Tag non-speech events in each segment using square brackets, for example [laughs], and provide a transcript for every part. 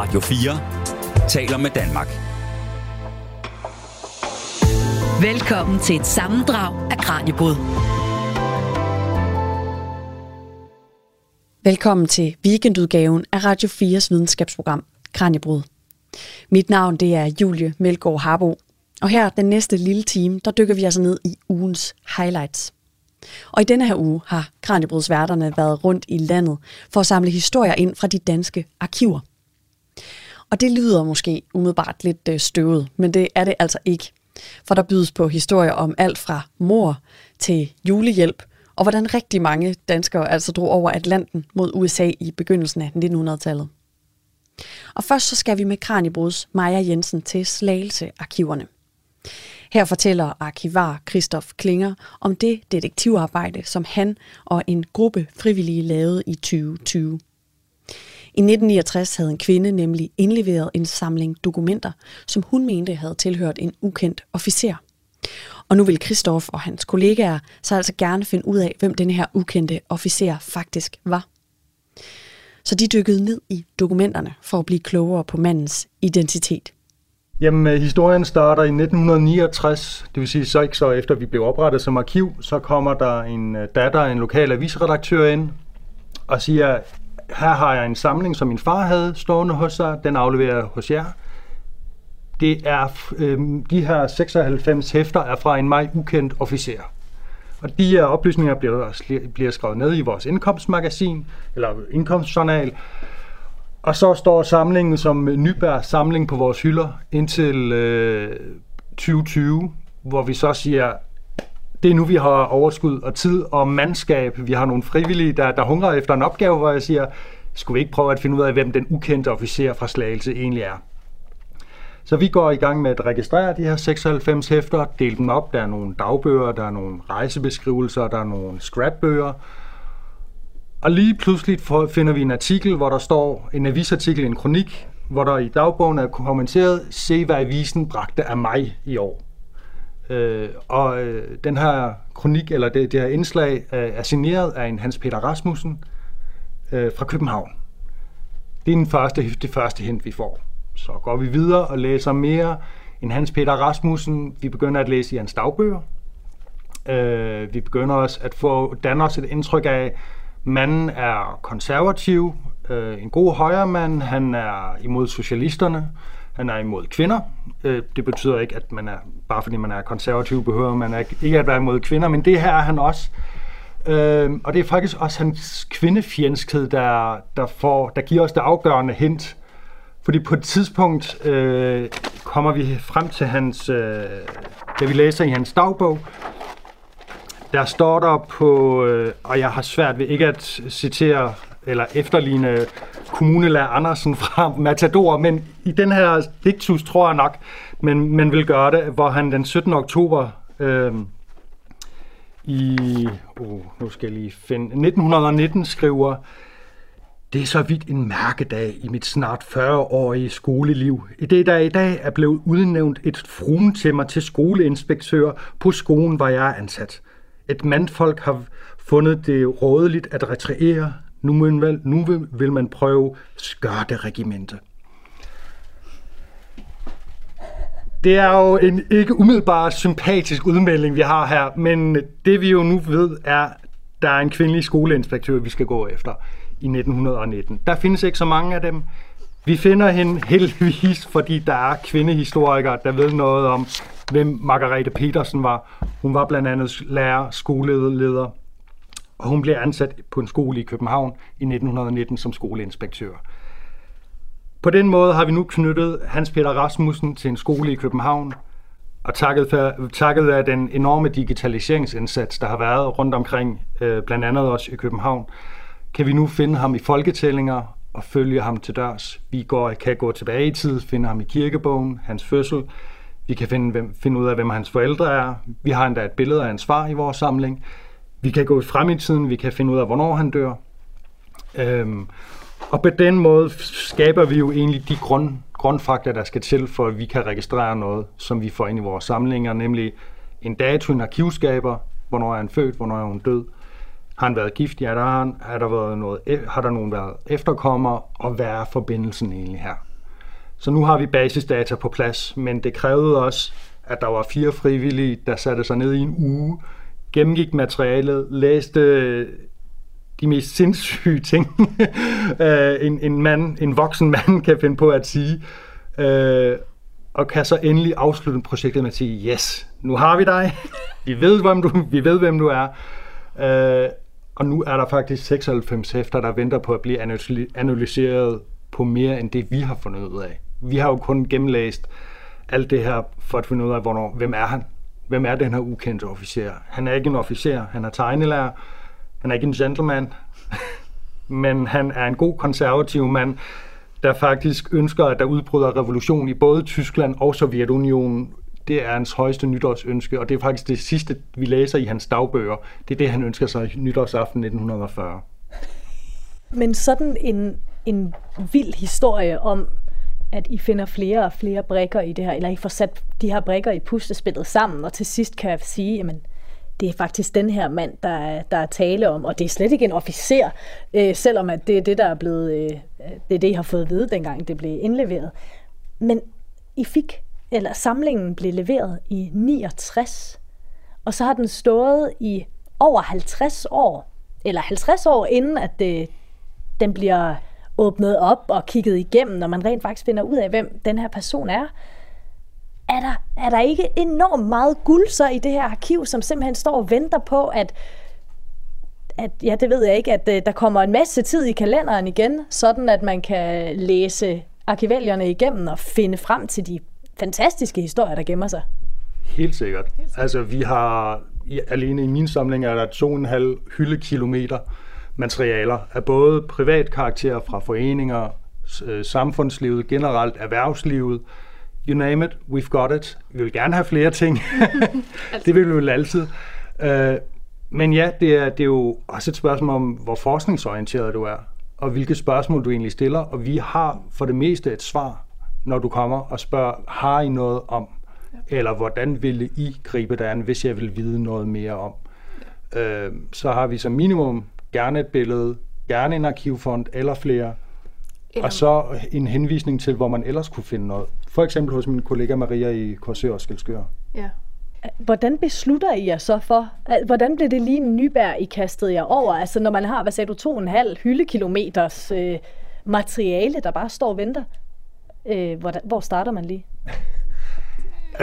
Radio 4 taler med Danmark. Velkommen til et sammendrag af Kranjebrud. Velkommen til weekendudgaven af Radio 4's videnskabsprogram Kranjebrud. Mit navn det er Julie Melgaard Harbo, og her den næste lille time, der dykker vi altså ned i ugens highlights. Og i denne her uge har Kranjebrudsværterne været rundt i landet for at samle historier ind fra de danske arkiver. Og det lyder måske umiddelbart lidt øh, støvet, men det er det altså ikke. For der bydes på historier om alt fra mor til julehjælp, og hvordan rigtig mange danskere altså drog over Atlanten mod USA i begyndelsen af 1900-tallet. Og først så skal vi med Kranibrods Maja Jensen til Slagelse Arkiverne. Her fortæller arkivar Christoph Klinger om det detektivarbejde, som han og en gruppe frivillige lavede i 2020. I 1969 havde en kvinde nemlig indleveret en samling dokumenter, som hun mente havde tilhørt en ukendt officer. Og nu vil Kristoff og hans kollegaer så altså gerne finde ud af, hvem den her ukendte officer faktisk var. Så de dykkede ned i dokumenterne for at blive klogere på mandens identitet. Jamen, øh, historien starter i 1969, det vil sige så ikke så efter vi blev oprettet som arkiv, så kommer der en øh, datter af en lokal avisredaktør ind og siger, her har jeg en samling, som min far havde stående hos sig, den afleverer jeg hos jer. Det er, øh, de her 96 hæfter er fra en mig ukendt officer. Og de her oplysninger bliver, bliver skrevet ned i vores indkomstmagasin, eller indkomstjournal, og så står samlingen som Nyberg samling på vores hylder indtil øh, 2020, hvor vi så siger, det er nu, vi har overskud og tid og mandskab. Vi har nogle frivillige, der, der hungrer efter en opgave, hvor jeg siger, skulle vi ikke prøve at finde ud af, hvem den ukendte officer fra Slagelse egentlig er? Så vi går i gang med at registrere de her 96 hæfter, dele dem op. Der er nogle dagbøger, der er nogle rejsebeskrivelser, der er nogle scrapbøger, og lige pludselig finder vi en artikel, hvor der står en avisartikel, en kronik, hvor der i dagbogen er kommenteret, se hvad avisen bragte af mig i år. Øh, og øh, den her kronik, eller det, det her indslag, øh, er signeret af en Hans Peter Rasmussen øh, fra København. Det er den første, det første hint, vi får. Så går vi videre og læser mere end Hans Peter Rasmussen. Vi begynder at læse i hans dagbøger. Øh, vi begynder også at få Danmarks et indtryk af, Manden er konservativ, øh, en god højremand, han er imod socialisterne, han er imod kvinder. Øh, det betyder ikke, at man er, bare fordi man er konservativ, behøver man ikke at være imod kvinder, men det her er han også. Øh, og det er faktisk også hans kvindefjendskhed, der, der, får, der giver os det afgørende hint. Fordi på et tidspunkt øh, kommer vi frem til hans, øh, det vi læser i hans dagbog, der står der på, øh, og jeg har svært ved ikke at citere eller efterligne kommunelærer Andersen fra Matador, men i den her diktus tror jeg nok, men men vil gøre det, hvor han den 17. oktober øh, i, oh, nu skal jeg lige finde, 1919 skriver, det er så vidt en mærkedag i mit snart 40-årige skoleliv. I det, der i dag er blevet udnævnt et fruen til mig til skoleinspektør på skolen, hvor jeg er ansat et mandfolk har fundet det rådeligt at retriere. Nu vil, man, nu vil, vil man prøve skørteregimente. Det er jo en ikke umiddelbart sympatisk udmelding, vi har her, men det vi jo nu ved er, der er en kvindelig skoleinspektør, vi skal gå efter i 1919. Der findes ikke så mange af dem. Vi finder hende heldigvis, fordi der er kvindehistorikere, der ved noget om, hvem Margarete Petersen var. Hun var blandt andet lærer, skoleleder, og hun blev ansat på en skole i København i 1919 som skoleinspektør. På den måde har vi nu knyttet Hans Peter Rasmussen til en skole i København, og takket, for, takket af den enorme digitaliseringsindsats, der har været rundt omkring, øh, blandt andet også i København, kan vi nu finde ham i folketællinger og følge ham til dørs. Vi går, kan gå tilbage i tid, finde ham i kirkebogen, hans fødsel, vi kan finde, hvem, finde ud af, hvem hans forældre er. Vi har endda et billede af hans far i vores samling. Vi kan gå frem i tiden, vi kan finde ud af, hvornår han dør. Øhm, og på den måde skaber vi jo egentlig de grund, grundfakta, der skal til, for at vi kan registrere noget, som vi får ind i vores samlinger, nemlig en dato, en arkivskaber, hvornår er han født, hvornår er hun død, har han været gift, ja, der har, han, har der været noget, e- har der nogen været efterkommer, og hvad er forbindelsen egentlig her? Så nu har vi basisdata på plads, men det krævede også, at der var fire frivillige, der satte sig ned i en uge, gennemgik materialet, læste øh, de mest sindssyge ting, [laughs] øh, en, en, mand, en voksen mand kan finde på at sige, øh, og kan så endelig afslutte projektet med at sige, yes, nu har vi dig, vi ved, hvem du, vi ved, hvem du er, øh, og nu er der faktisk 96 hæfter, der venter på at blive analyseret på mere end det, vi har fundet ud af. Vi har jo kun gennemlæst alt det her for at finde ud af, hvornår, hvem er han? Hvem er den her ukendte officer? Han er ikke en officer, han er tegnelærer, han er ikke en gentleman, [laughs] men han er en god konservativ mand, der faktisk ønsker, at der udbryder revolution i både Tyskland og Sovjetunionen. Det er hans højeste nytårsønske, og det er faktisk det sidste, vi læser i hans dagbøger. Det er det, han ønsker sig nytårsaften 1940. Men sådan en, en vild historie om, at I finder flere og flere brækker i det her, eller I får sat de her brækker i puslespillet sammen, og til sidst kan jeg sige, jamen, det er faktisk den her mand, der er, der er tale om, og det er slet ikke en officer, øh, selvom at det er det, der er blevet, øh, det er det, I har fået at vide, dengang det blev indleveret. Men I fik, eller samlingen blev leveret i 69, og så har den stået i over 50 år, eller 50 år inden, at det, den bliver åbnet op og kigget igennem, når man rent faktisk finder ud af, hvem den her person er er der, er der ikke enormt meget guld så i det her arkiv, som simpelthen står og venter på, at, at ja, det ved jeg ikke, at uh, der kommer en masse tid i kalenderen igen, sådan at man kan læse arkivalierne igennem og finde frem til de fantastiske historier, der gemmer sig. Helt sikkert. Helt sikkert. Altså, vi har alene i min samling er der 2,5 hyldekilometer materialer af både privat karakter fra foreninger, øh, samfundslivet generelt, erhvervslivet, you name it, we've got it. Vi vil gerne have flere ting. [laughs] [laughs] det vil vi vel altid. Uh, men ja, det er, det er jo også et spørgsmål om, hvor forskningsorienteret du er, og hvilke spørgsmål du egentlig stiller. Og vi har for det meste et svar, når du kommer og spørger, har I noget om? Eller hvordan ville I gribe det an, hvis jeg vil vide noget mere om? Uh, så har vi som minimum gerne et billede, gerne en arkivfond eller flere, eller... og så en henvisning til, hvor man ellers kunne finde noget. For eksempel hos min kollega Maria i Korsør og Skelskør. Ja. Hvordan beslutter I jer så for, hvordan bliver det lige Nybær, I kastede jer over? Altså når man har, hvad sagde du, to og en halv hyldekilometers øh, materiale, der bare står og venter. Øh, hvor, hvor starter man lige? [laughs]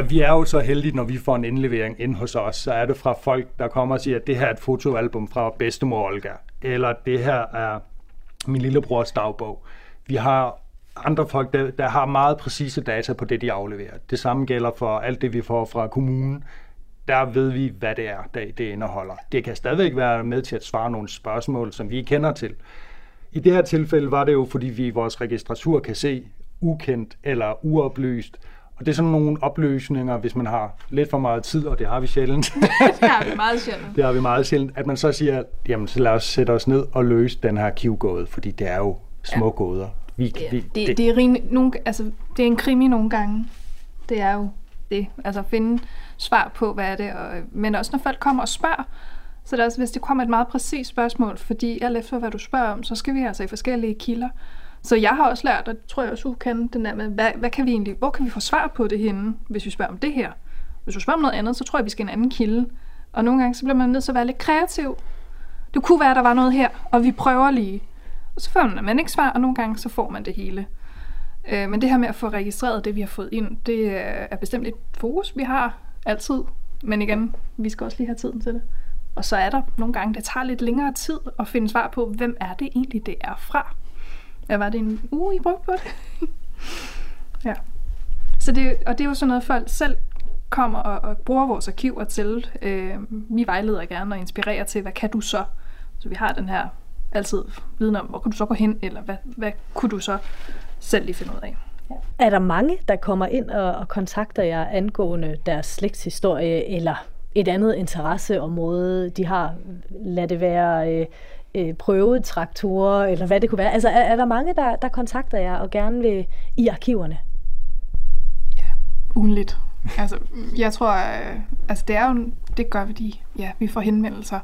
Vi er jo så heldige, når vi får en indlevering ind hos os, så er det fra folk, der kommer og siger, at det her er et fotoalbum fra bedstemor Olga, eller det her er min lillebrors dagbog. Vi har andre folk, der, der har meget præcise data på det, de afleverer. Det samme gælder for alt det, vi får fra kommunen. Der ved vi, hvad det er, det, det indeholder. Det kan stadigvæk være med til at svare nogle spørgsmål, som vi kender til. I det her tilfælde var det jo, fordi vi i vores registratur kan se ukendt eller uoplyst, og det er sådan nogle opløsninger, hvis man har lidt for meget tid, og det har vi sjældent. [laughs] det har vi meget sjældent. det har vi meget sjældent, at man så siger, jamen så lad os sætte os ned og løse den her kivgåde, fordi det er jo små ja. gåder. Vi, ja, vi, det, det, det, er rimelig, nogle, altså, det er en krimi nogle gange. Det er jo det. Altså at finde svar på, hvad er det. Og, men også når folk kommer og spørger, så det er også, hvis det kommer et meget præcist spørgsmål, fordi alt efter hvad du spørger om, så skal vi altså i forskellige kilder. Så jeg har også lært, og det tror jeg også, du kan, den der med, hvad, hvad kan vi egentlig, hvor kan vi få svar på det henne, hvis vi spørger om det her? Hvis du spørger om noget andet, så tror jeg, vi skal en anden kilde. Og nogle gange, så bliver man nødt til at være lidt kreativ. Det kunne være, at der var noget her, og vi prøver lige. Og så får man ikke svar, og nogle gange så får man det hele. Øh, men det her med at få registreret det, vi har fået ind, det øh, er bestemt et fokus, vi har altid. Men igen, vi skal også lige have tiden til det. Og så er der nogle gange, det tager lidt længere tid at finde svar på, hvem er det egentlig, det er fra. Ja, var det en uge, I brugte på det? ja. Så det, og det er jo sådan noget, folk selv kommer og, og bruger vores arkiver til. Øh, vi vejleder gerne og inspirerer til, hvad kan du så? Så vi har den her altid viden om, hvor kan du så gå hen, eller hvad, hvad kunne du så selv lige finde ud af. Ja. Er der mange, der kommer ind og, og kontakter jer angående deres slægtshistorie, eller et andet interesseområde, de har? Lad det være øh, øh, prøvetraktorer, eller hvad det kunne være. Altså, er, er der mange, der, der kontakter jer og gerne vil i arkiverne? Ja, ugenligt. Altså, jeg tror, øh, altså det er jo, det gør vi, de, ja, vi får henvendelser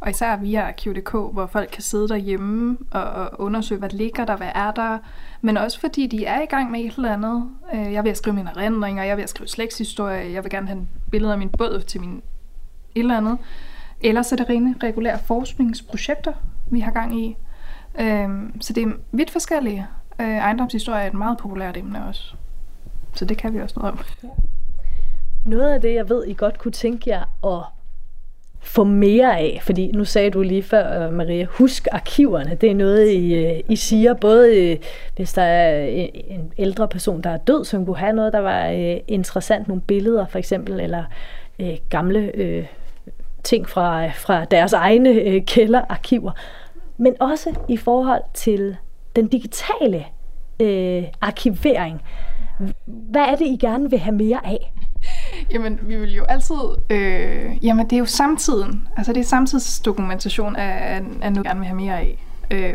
Og især via Arkiv.dk, hvor folk kan sidde derhjemme og, og undersøge, hvad ligger der, hvad er der. Men også fordi de er i gang med et eller andet. Øh, jeg vil skrive mine erindringer, jeg vil skrive slægtshistorie, jeg vil gerne have billeder af min båd til min et eller andet. Ellers er det rene regulære forskningsprojekter, vi har gang i. Øh, så det er vidt forskellige. Øh, ejendomshistorie er et meget populært emne også. Så det kan vi også noget om. Noget af det, jeg ved, I godt kunne tænke jer at få mere af? Fordi nu sagde du lige før, øh, Maria, husk arkiverne. Det er noget, I, øh, I siger, både øh, hvis der er en ældre person, der er død, som kunne have noget, der var interessant, nogle billeder for eksempel, eller gamle øh, ting fra, fra deres egne øh, kælderarkiver. Men også i forhold til den digitale øh, arkivering. Hvad er det, I gerne vil have mere af? Jamen, vi vil jo altid... Øh, jamen, det er jo samtiden. Altså, det er samtidsdokumentation af, af, af noget, vi gerne vil have mere af. Øh,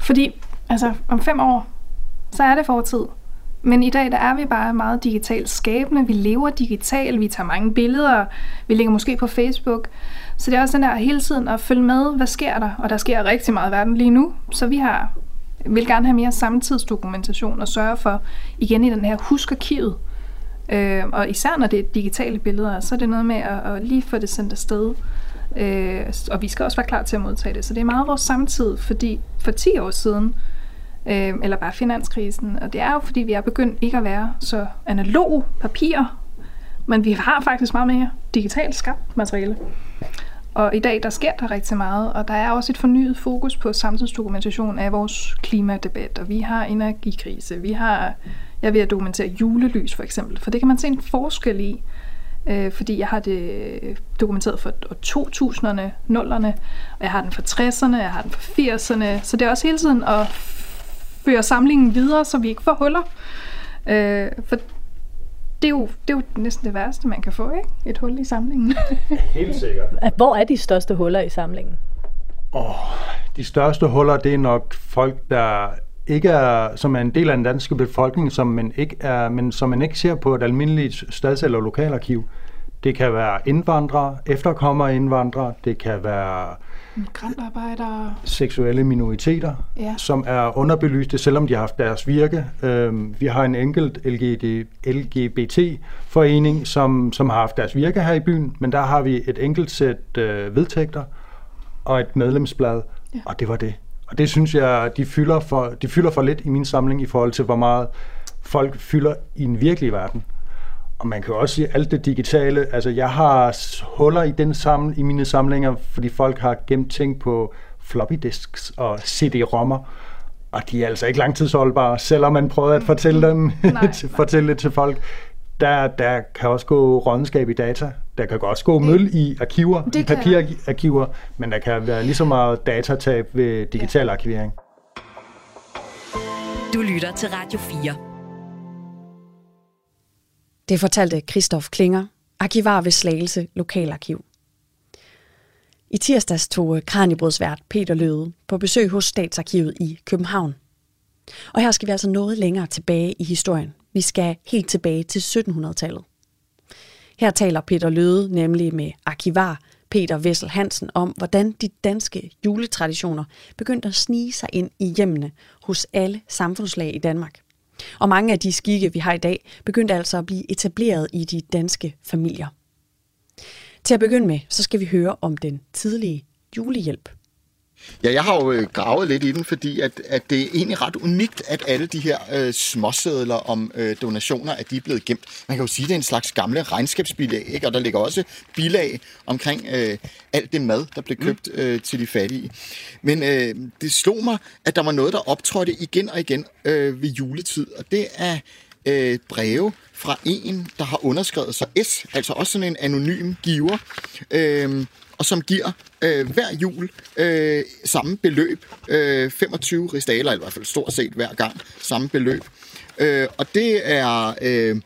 fordi, altså, om fem år, så er det fortid. Men i dag, der er vi bare meget digitalt skabende. Vi lever digitalt, vi tager mange billeder, vi lægger måske på Facebook. Så det er også den der hele tiden at følge med, hvad sker der? Og der sker rigtig meget i verden lige nu. Så vi har vil gerne have mere samtidsdokumentation og sørge for, igen i den her huskarkivet, Øh, og især når det er digitale billeder, så er det noget med at, at lige få det sendt afsted. Øh, og vi skal også være klar til at modtage det. Så det er meget vores samtid, fordi for 10 år siden, øh, eller bare finanskrisen, og det er jo fordi, vi er begyndt ikke at være så analog papir, men vi har faktisk meget mere digitalt skabt materiale. Og i dag, der sker der rigtig meget, og der er også et fornyet fokus på samtidsdokumentation af vores klimadebat, og vi har energikrise, vi har jeg er ved at dokumentere julelys for eksempel, for det kan man se en forskel i, øh, fordi jeg har det øh, dokumenteret for 2000'erne, 0'erne, og jeg har den for 60'erne, jeg har den for 80'erne, så det er også hele tiden at føre samlingen videre, så vi ikke får huller. Øh, for det er, jo, det er jo næsten det værste, man kan få, ikke? Et hul i samlingen. [laughs] Helt sikkert. Hvor er de største huller i samlingen? Oh, de største huller, det er nok folk, der ikke er, som er en del af den danske befolkning, som man ikke er, men som man ikke ser på et almindeligt stads- eller lokalarkiv. Det kan være indvandrere, efterkommere indvandrere, det kan være Migrantarbejdere. Seksuelle minoriteter, ja. som er underbelyste, selvom de har haft deres virke. Øhm, vi har en enkelt LGBT-forening, som, som har haft deres virke her i byen, men der har vi et enkelt sæt øh, vedtægter og et medlemsblad, ja. og det var det. Og det synes jeg, de fylder, for, de fylder for lidt i min samling i forhold til, hvor meget folk fylder i en virkelig verden. Og man kan jo også sige, alt det digitale, altså jeg har huller i, den samling, i mine samlinger, fordi folk har gemt ting på floppy disks og CD-rommer, og de er altså ikke langtidsholdbare, selvom man prøver at fortælle dem, [laughs] fortælle det til folk der, der kan også gå rådenskab i data. Der kan også gå møl i arkiver, det i papirarkiver, men der kan være lige så meget datatab ved digital ja. arkivering. Du lytter til Radio 4. Det fortalte Christoph Klinger, arkivar ved Slagelse Lokalarkiv. I tirsdags tog øh, Kranibrodsvært Peter Løde på besøg hos Statsarkivet i København. Og her skal vi altså noget længere tilbage i historien. Vi skal helt tilbage til 1700-tallet. Her taler Peter Løde nemlig med arkivar Peter Vessel Hansen om, hvordan de danske juletraditioner begyndte at snige sig ind i hjemmene hos alle samfundslag i Danmark. Og mange af de skikke, vi har i dag, begyndte altså at blive etableret i de danske familier. Til at begynde med, så skal vi høre om den tidlige julehjælp. Ja, jeg har jo øh, gravet lidt i den, fordi at, at det er egentlig ret unikt, at alle de her øh, småsedler om øh, donationer, at de er blevet gemt. Man kan jo sige, at det er en slags gamle regnskabsbilag, ikke? og der ligger også bilag omkring øh, alt det mad, der blev købt mm. øh, til de fattige. Men øh, det slog mig, at der var noget, der optrådte igen og igen øh, ved juletid, og det er øh, breve fra en, der har underskrevet sig S, altså også sådan en anonym giver, øh, og som giver øh, hver jul øh, samme beløb. Øh, 25 ristaler, i hvert fald stort set hver gang samme beløb. Øh, og det er, øh,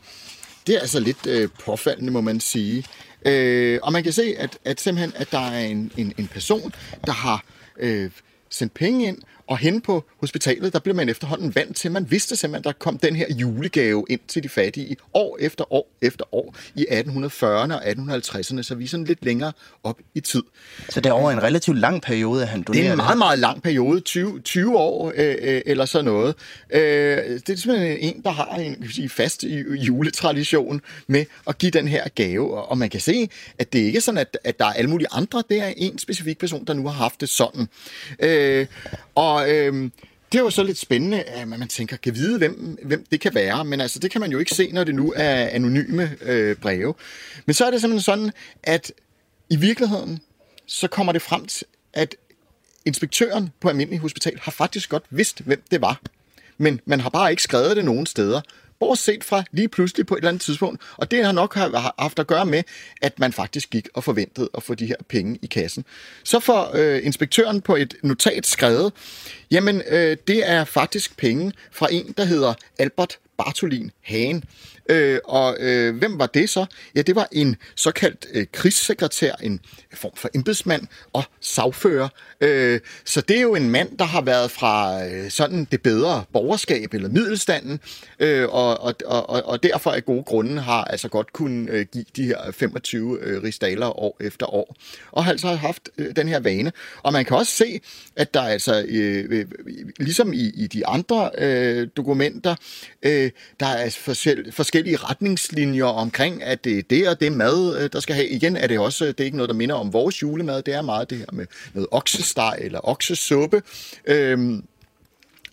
det er altså lidt øh, påfaldende, må man sige. Øh, og man kan se, at, at simpelthen, at der er en, en, en person, der har øh, sendt penge ind, og hen på hospitalet, der blev man efterhånden vant til, man vidste simpelthen, der kom den her julegave ind til de fattige år efter år efter år i 1840'erne og 1850'erne, så vi er sådan lidt længere op i tid. Så det er over en relativt lang periode, at han donerer Det er en meget, meget lang periode, 20, 20 år øh, øh, eller sådan noget. Øh, det er simpelthen en, der har en kan sige, fast juletradition med at give den her gave, og man kan se, at det ikke er sådan, at, at der er alle mulige andre, det er en specifik person, der nu har haft det sådan. Øh, og øh, det er jo så lidt spændende, at man tænker, kan vide, hvem, hvem det kan være, men altså, det kan man jo ikke se, når det nu er anonyme øh, breve. Men så er det simpelthen sådan, at i virkeligheden, så kommer det frem til, at inspektøren på Almindelig Hospital har faktisk godt vidst, hvem det var. Men man har bare ikke skrevet det nogen steder bortset fra lige pludselig på et eller andet tidspunkt. Og det har nok haft at gøre med, at man faktisk gik og forventede at få de her penge i kassen. Så får øh, inspektøren på et notat skrevet, jamen øh, det er faktisk penge fra en, der hedder Albert Bartolin Hagen. Øh, og øh, hvem var det så? Ja, det var en såkaldt øh, krigssekretær, en form for embedsmand og sagfører. Øh, så det er jo en mand, der har været fra øh, sådan det bedre borgerskab eller middelstanden, øh, og, og, og, og derfor af gode grunde har altså godt kunne øh, give de her 25 øh, rigsdaler år efter år. Og har altså haft øh, den her vane. Og man kan også se, at der altså, øh, øh ligesom i, i de andre øh, dokumenter, øh, der er forskellige forskellige retningslinjer omkring, at det er det og det mad, øh, der skal have. Igen er det også, det er ikke noget, der minder om vores julemad, det er meget det her med noget oksesteg eller oksesuppe. Øhm,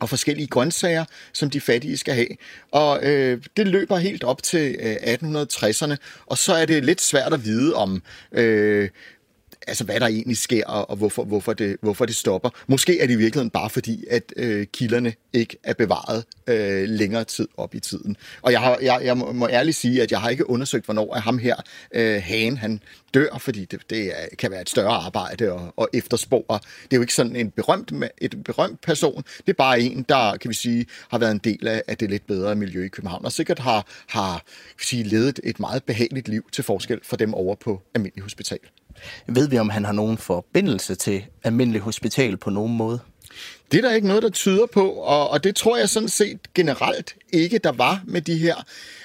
og forskellige grøntsager, som de fattige skal have. Og øh, det løber helt op til øh, 1860'erne, og så er det lidt svært at vide om, øh, altså hvad der egentlig sker, og hvorfor, hvorfor, det, hvorfor det stopper. Måske er det i virkeligheden bare fordi, at øh, kilderne ikke er bevaret øh, længere tid op i tiden. Og jeg, har, jeg, jeg må ærligt sige, at jeg har ikke undersøgt, hvornår er ham her, øh, Hagen, han dør, fordi det, det er, kan være et større arbejde og, og efterspore. Det er jo ikke sådan en berømt, et berømt person, det er bare en, der kan vi sige, har været en del af, af det lidt bedre miljø i København, og sikkert har, har kan vi sige, levet et meget behageligt liv til forskel for dem over på almindelig hospital. Ved vi, om han har nogen forbindelse til almindelig hospital på nogen måde? Det er der ikke noget, der tyder på, og, og det tror jeg sådan set generelt ikke, der var med de her.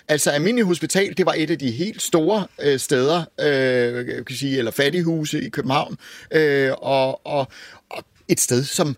Altså Almindelig Hospital, det var et af de helt store øh, steder, øh, kan sige, eller fattighuse i København, øh, og, og, og et sted, som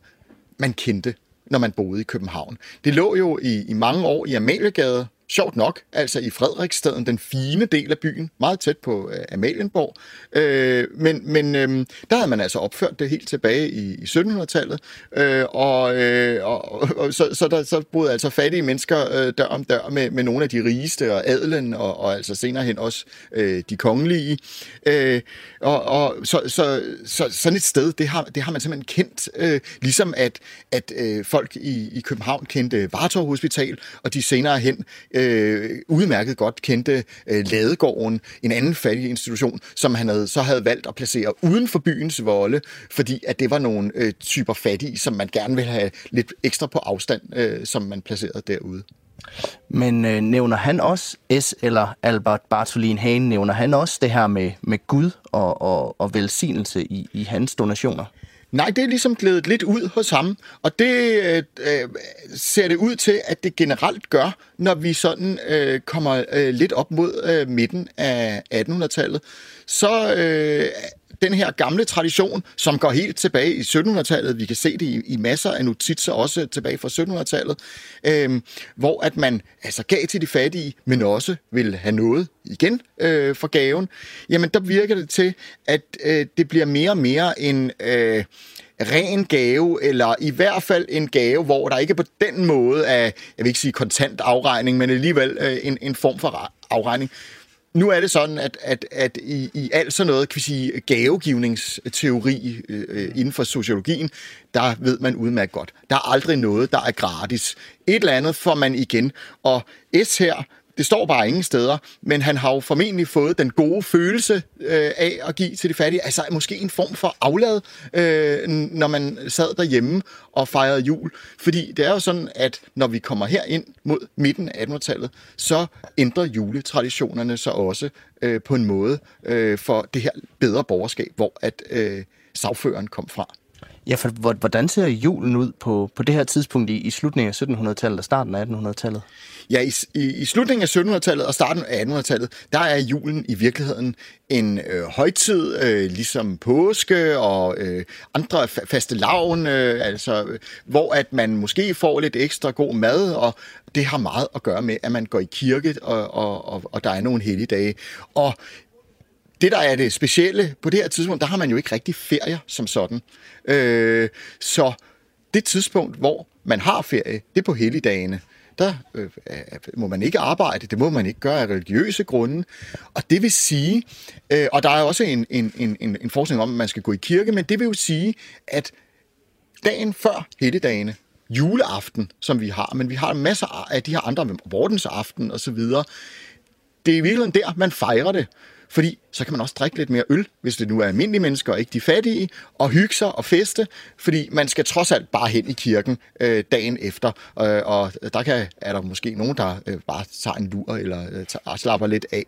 man kendte, når man boede i København. Det lå jo i, i mange år i Amaliegade, sjovt nok, altså i Frederiksstaden, den fine del af byen, meget tæt på øh, Amalienborg. Øh, men men øh, der havde man altså opført det helt tilbage i, i 1700-tallet, øh, og, øh, og, og så, så der så boede altså fattige mennesker øh, dør om dør med, med nogle af de rigeste og adelen, og, og altså senere hen også øh, de kongelige. Øh, og, og så, så, så sådan et sted, det har, det har man simpelthen kendt, øh, ligesom at, at øh, folk i, i København kendte Vartov Hospital, og de senere hen øh, øh, udmærket godt kendte øh, Ladegården, en anden fattig institution, som han havde, så havde valgt at placere uden for byens volde, fordi at det var nogle øh, typer fattige, som man gerne ville have lidt ekstra på afstand, øh, som man placerede derude. Men øh, nævner han også, S. eller Albert Bartolin Hane, nævner han også det her med, med Gud og, og, og velsignelse i, i hans donationer? Nej, det er ligesom glædet lidt ud hos ham, og det øh, øh, ser det ud til, at det generelt gør, når vi sådan øh, kommer øh, lidt op mod øh, midten af 1800-tallet. Så øh, den her gamle tradition, som går helt tilbage i 1700-tallet. Vi kan se det i, i masser af notitser, også tilbage fra 1700-tallet, øh, hvor at man altså gav til de fattige, men også vil have noget igen øh, for gaven. Jamen, der virker det til, at øh, det bliver mere og mere en... Øh, ren gave, eller i hvert fald en gave, hvor der ikke på den måde er, jeg vil ikke sige kontant afregning, men alligevel øh, en, en form for afregning nu er det sådan, at, at, at i, i alt sådan noget, kan vi sige, gavegivningsteori øh, øh, inden for sociologien, der ved man udmærket godt. Der er aldrig noget, der er gratis. Et eller andet får man igen. Og S her, det står bare ingen steder, men han har jo formentlig fået den gode følelse øh, af at give til de fattige. Altså måske en form for aflad, øh, når man sad derhjemme og fejrede jul. Fordi det er jo sådan, at når vi kommer her ind mod midten af 1800-tallet, så ændrer juletraditionerne sig også øh, på en måde øh, for det her bedre borgerskab, hvor at øh, sagføreren kom fra. Ja, for hvordan ser julen ud på, på det her tidspunkt i, i slutningen af 1700-tallet og starten af 1800-tallet? Ja, i, i, i slutningen af 1700-tallet og starten af 1800-tallet, der er julen i virkeligheden en øh, højtid, øh, ligesom påske og øh, andre faste lavn, øh, altså, hvor at man måske får lidt ekstra god mad, og det har meget at gøre med, at man går i kirke, og, og, og, og der er nogle helligdage. Og det, der er det specielle på det her tidspunkt, der har man jo ikke rigtig ferier som sådan. Øh, så det tidspunkt, hvor man har ferie, det er på helligdagene. Der øh, må man ikke arbejde, det må man ikke gøre af religiøse grunde. Og det vil sige, øh, og der er også en, en, en, en forskning om, at man skal gå i kirke, men det vil jo sige, at dagen før helligdagene, juleaften, som vi har, men vi har masser af de her andre, vordensaften og så videre, det er i virkeligheden der, man fejrer det. Fordi så kan man også drikke lidt mere øl, hvis det nu er almindelige mennesker og ikke de fattige, og hygge sig og feste, fordi man skal trods alt bare hen i kirken øh, dagen efter. Øh, og der kan, er der måske nogen, der øh, bare tager en lur eller øh, tager, slapper lidt af.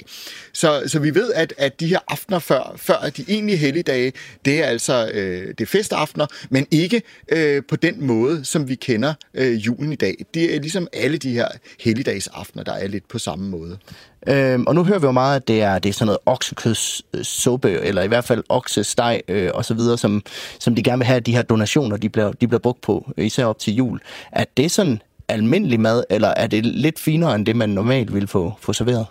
Så, så vi ved, at, at de her aftener før, før de egentlige helligdage, det er altså øh, det er festaftener, men ikke øh, på den måde, som vi kender øh, julen i dag. Det er ligesom alle de her helligdagsaftener, der er lidt på samme måde. Øhm, og nu hører vi jo meget, at det er, det er sådan noget oksekødssuppe, eller i hvert fald oksesteg øh, og så videre, som, som de gerne vil have, de her donationer, de bliver, de bliver brugt på, især op til jul. Er det sådan almindelig mad, eller er det lidt finere end det, man normalt vil få, få serveret?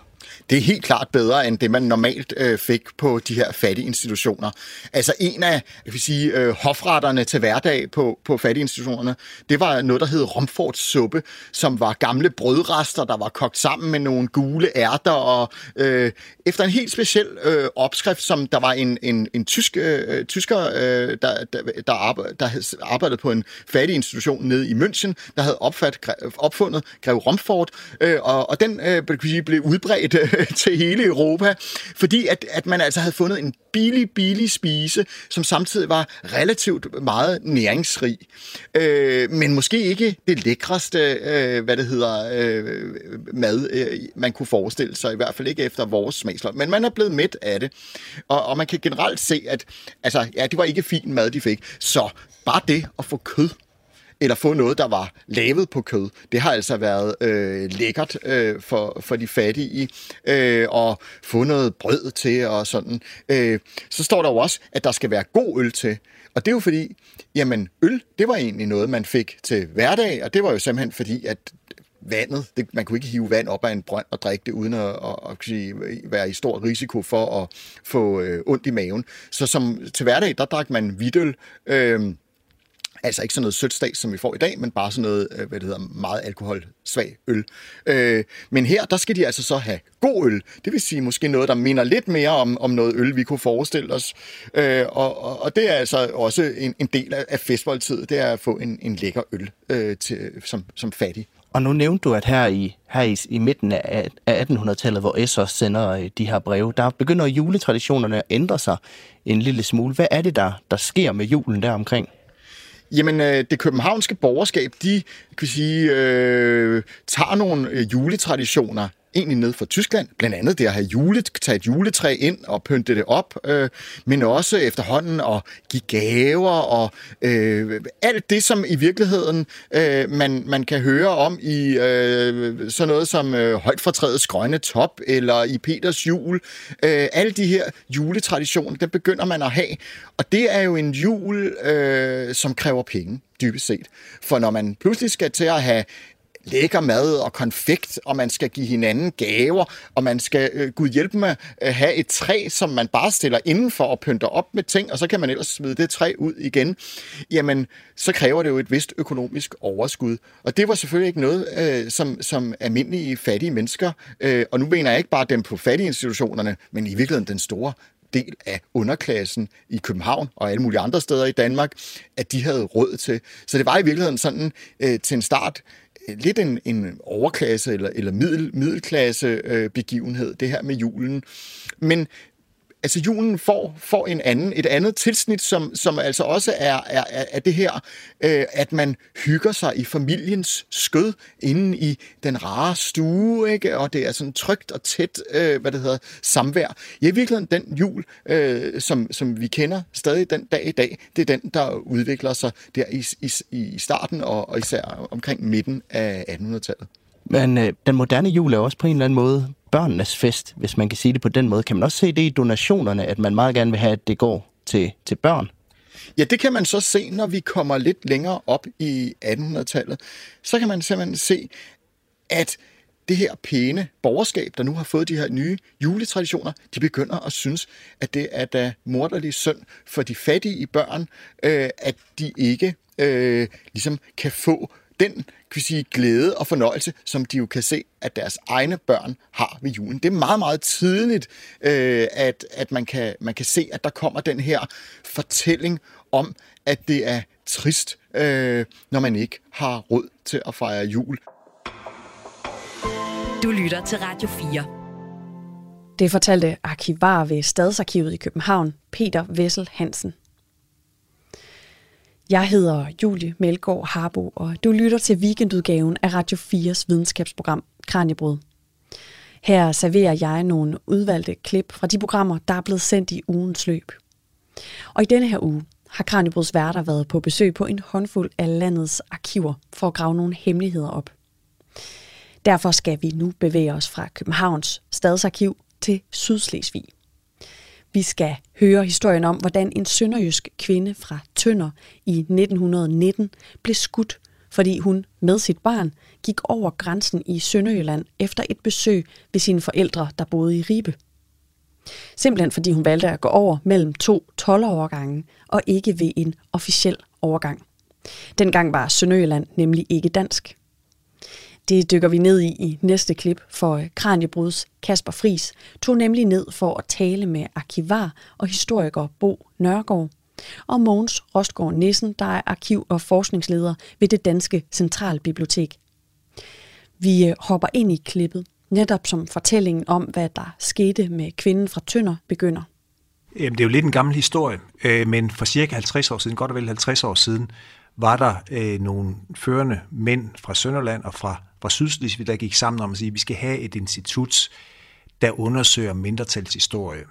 Det er helt klart bedre end det, man normalt øh, fik på de her fattige institutioner. Altså en af jeg vil sige, øh, hofretterne til hverdag på, på fattige institutionerne, det var noget, der hed Romfords suppe, som var gamle brødrester, der var kogt sammen med nogle gule ærter, og øh, efter en helt speciel øh, opskrift, som der var en, en, en tysk, øh, tysker, øh, der, der, der, arbejde, der arbejdede på en fattig institution nede i München, der havde opfat, opfundet Grev Romfort, øh, og, og den øh, blev udbredt øh, [laughs] til hele Europa, fordi at, at man altså havde fundet en billig, billig spise, som samtidig var relativt meget næringsrig. Øh, men måske ikke det lækreste, øh, hvad det hedder, øh, mad, øh, man kunne forestille sig, i hvert fald ikke efter vores smagsløg. Men man er blevet mæt af det. Og, og man kan generelt se, at altså, ja, det var ikke fin mad, de fik. Så bare det at få kød eller få noget, der var lavet på kød. Det har altså været øh, lækkert øh, for, for de fattige, øh, og få noget brød til og sådan. Øh, så står der jo også, at der skal være god øl til. Og det er jo fordi, jamen øl, det var egentlig noget, man fik til hverdag, og det var jo simpelthen fordi, at vandet, det, man kunne ikke hive vand op af en brønd og drikke det, uden at, at, at sige, være i stor risiko for at få øh, ondt i maven. Så som til hverdag, der drak man hvidøl, øh, Altså ikke sådan noget sødt stads, som vi får i dag, men bare sådan noget, øh, hvad det hedder, meget alkoholsvag øl. Øh, men her, der skal de altså så have god øl. Det vil sige måske noget, der minder lidt mere om, om noget øl, vi kunne forestille os. Øh, og, og, og det er altså også en, en del af festmåltid, det er at få en, en lækker øl øh, til, som, som fattig. Og nu nævnte du, at her i, her i, i midten af, af 1800-tallet, hvor S også sender øh, de her breve, der begynder juletraditionerne at ændre sig en lille smule. Hvad er det, der, der sker med julen der omkring? Jamen, øh, det københavnske borgerskab, de kan sige, øh, tager nogle øh, juletraditioner egentlig ned fra Tyskland, blandt andet det at have jule, tage et juletræ ind og pynte det op, øh, men også efterhånden at give gaver og øh, alt det, som i virkeligheden øh, man, man kan høre om i øh, sådan noget som øh, højt fortrædets grønne top eller i Peters jul. Øh, alle de her juletraditioner, der begynder man at have, og det er jo en jul, øh, som kræver penge dybest set. For når man pludselig skal til at have lækker mad og konfekt, og man skal give hinanden gaver, og man skal, øh, gud hjælpe med, øh, have et træ, som man bare stiller indenfor og pynter op med ting, og så kan man ellers smide det træ ud igen, jamen, så kræver det jo et vist økonomisk overskud. Og det var selvfølgelig ikke noget, øh, som, som almindelige fattige mennesker, øh, og nu mener jeg ikke bare dem på fattige institutionerne, men i virkeligheden den store del af underklassen i København og alle mulige andre steder i Danmark, at de havde råd til. Så det var i virkeligheden sådan øh, til en start lidt en, en overklasse eller, eller middel, middelklasse øh, begivenhed, det her med julen. Men altså julen får, får en anden, et andet tilsnit, som, som altså også er, er, er det her, øh, at man hygger sig i familiens skød inde i den rare stue, ikke? og det er sådan trygt og tæt, øh, hvad det hedder, samvær. Ja, i virkeligheden den jul, øh, som, som vi kender stadig den dag i dag, det er den, der udvikler sig der i, i, i starten og, og især omkring midten af 1800-tallet. Men øh, den moderne jul er også på en eller anden måde børnenes fest, hvis man kan sige det på den måde. Kan man også se det i donationerne, at man meget gerne vil have, at det går til, til børn? Ja, det kan man så se, når vi kommer lidt længere op i 1800-tallet. Så kan man simpelthen se, at det her pæne borgerskab, der nu har fået de her nye juletraditioner, de begynder at synes, at det er da morderlig synd for de fattige børn, øh, at de ikke øh, ligesom kan få den kan vi sige, glæde og fornøjelse, som de jo kan se, at deres egne børn har ved julen. Det er meget, meget tidligt, øh, at, at man, kan, man kan se, at der kommer den her fortælling om, at det er trist, øh, når man ikke har råd til at fejre jul. Du lytter til Radio 4. Det fortalte arkivar ved Stadsarkivet i København, Peter Vessel Hansen. Jeg hedder Julie Melgaard Harbo, og du lytter til weekendudgaven af Radio 4's videnskabsprogram Kranjebrud. Her serverer jeg nogle udvalgte klip fra de programmer, der er blevet sendt i ugens løb. Og i denne her uge har Kranjebruds værter været på besøg på en håndfuld af landets arkiver for at grave nogle hemmeligheder op. Derfor skal vi nu bevæge os fra Københavns Stadsarkiv til Sydslesvig. Vi skal høre historien om, hvordan en sønderjysk kvinde fra Tønder i 1919 blev skudt, fordi hun med sit barn gik over grænsen i Sønderjylland efter et besøg ved sine forældre, der boede i Ribe. Simpelthen fordi hun valgte at gå over mellem to tolverovergange og ikke ved en officiel overgang. Dengang var Sønderjylland nemlig ikke dansk. Det dykker vi ned i i næste klip, for øh, Kranjebruds Kasper Fris tog nemlig ned for at tale med arkivar og historiker Bo Nørgaard og Mogens Rostgaard Nissen, der er arkiv- og forskningsleder ved det Danske Centralbibliotek. Vi øh, hopper ind i klippet, netop som fortællingen om, hvad der skete med kvinden fra Tønder begynder. Jamen, det er jo lidt en gammel historie, øh, men for cirka 50 år siden, godt og vel 50 år siden, var der nogle førende mænd fra Sønderland og fra, fra Sydslesvig, der gik sammen om at sige, at vi skal have et institut, der undersøger mindretalshistorie.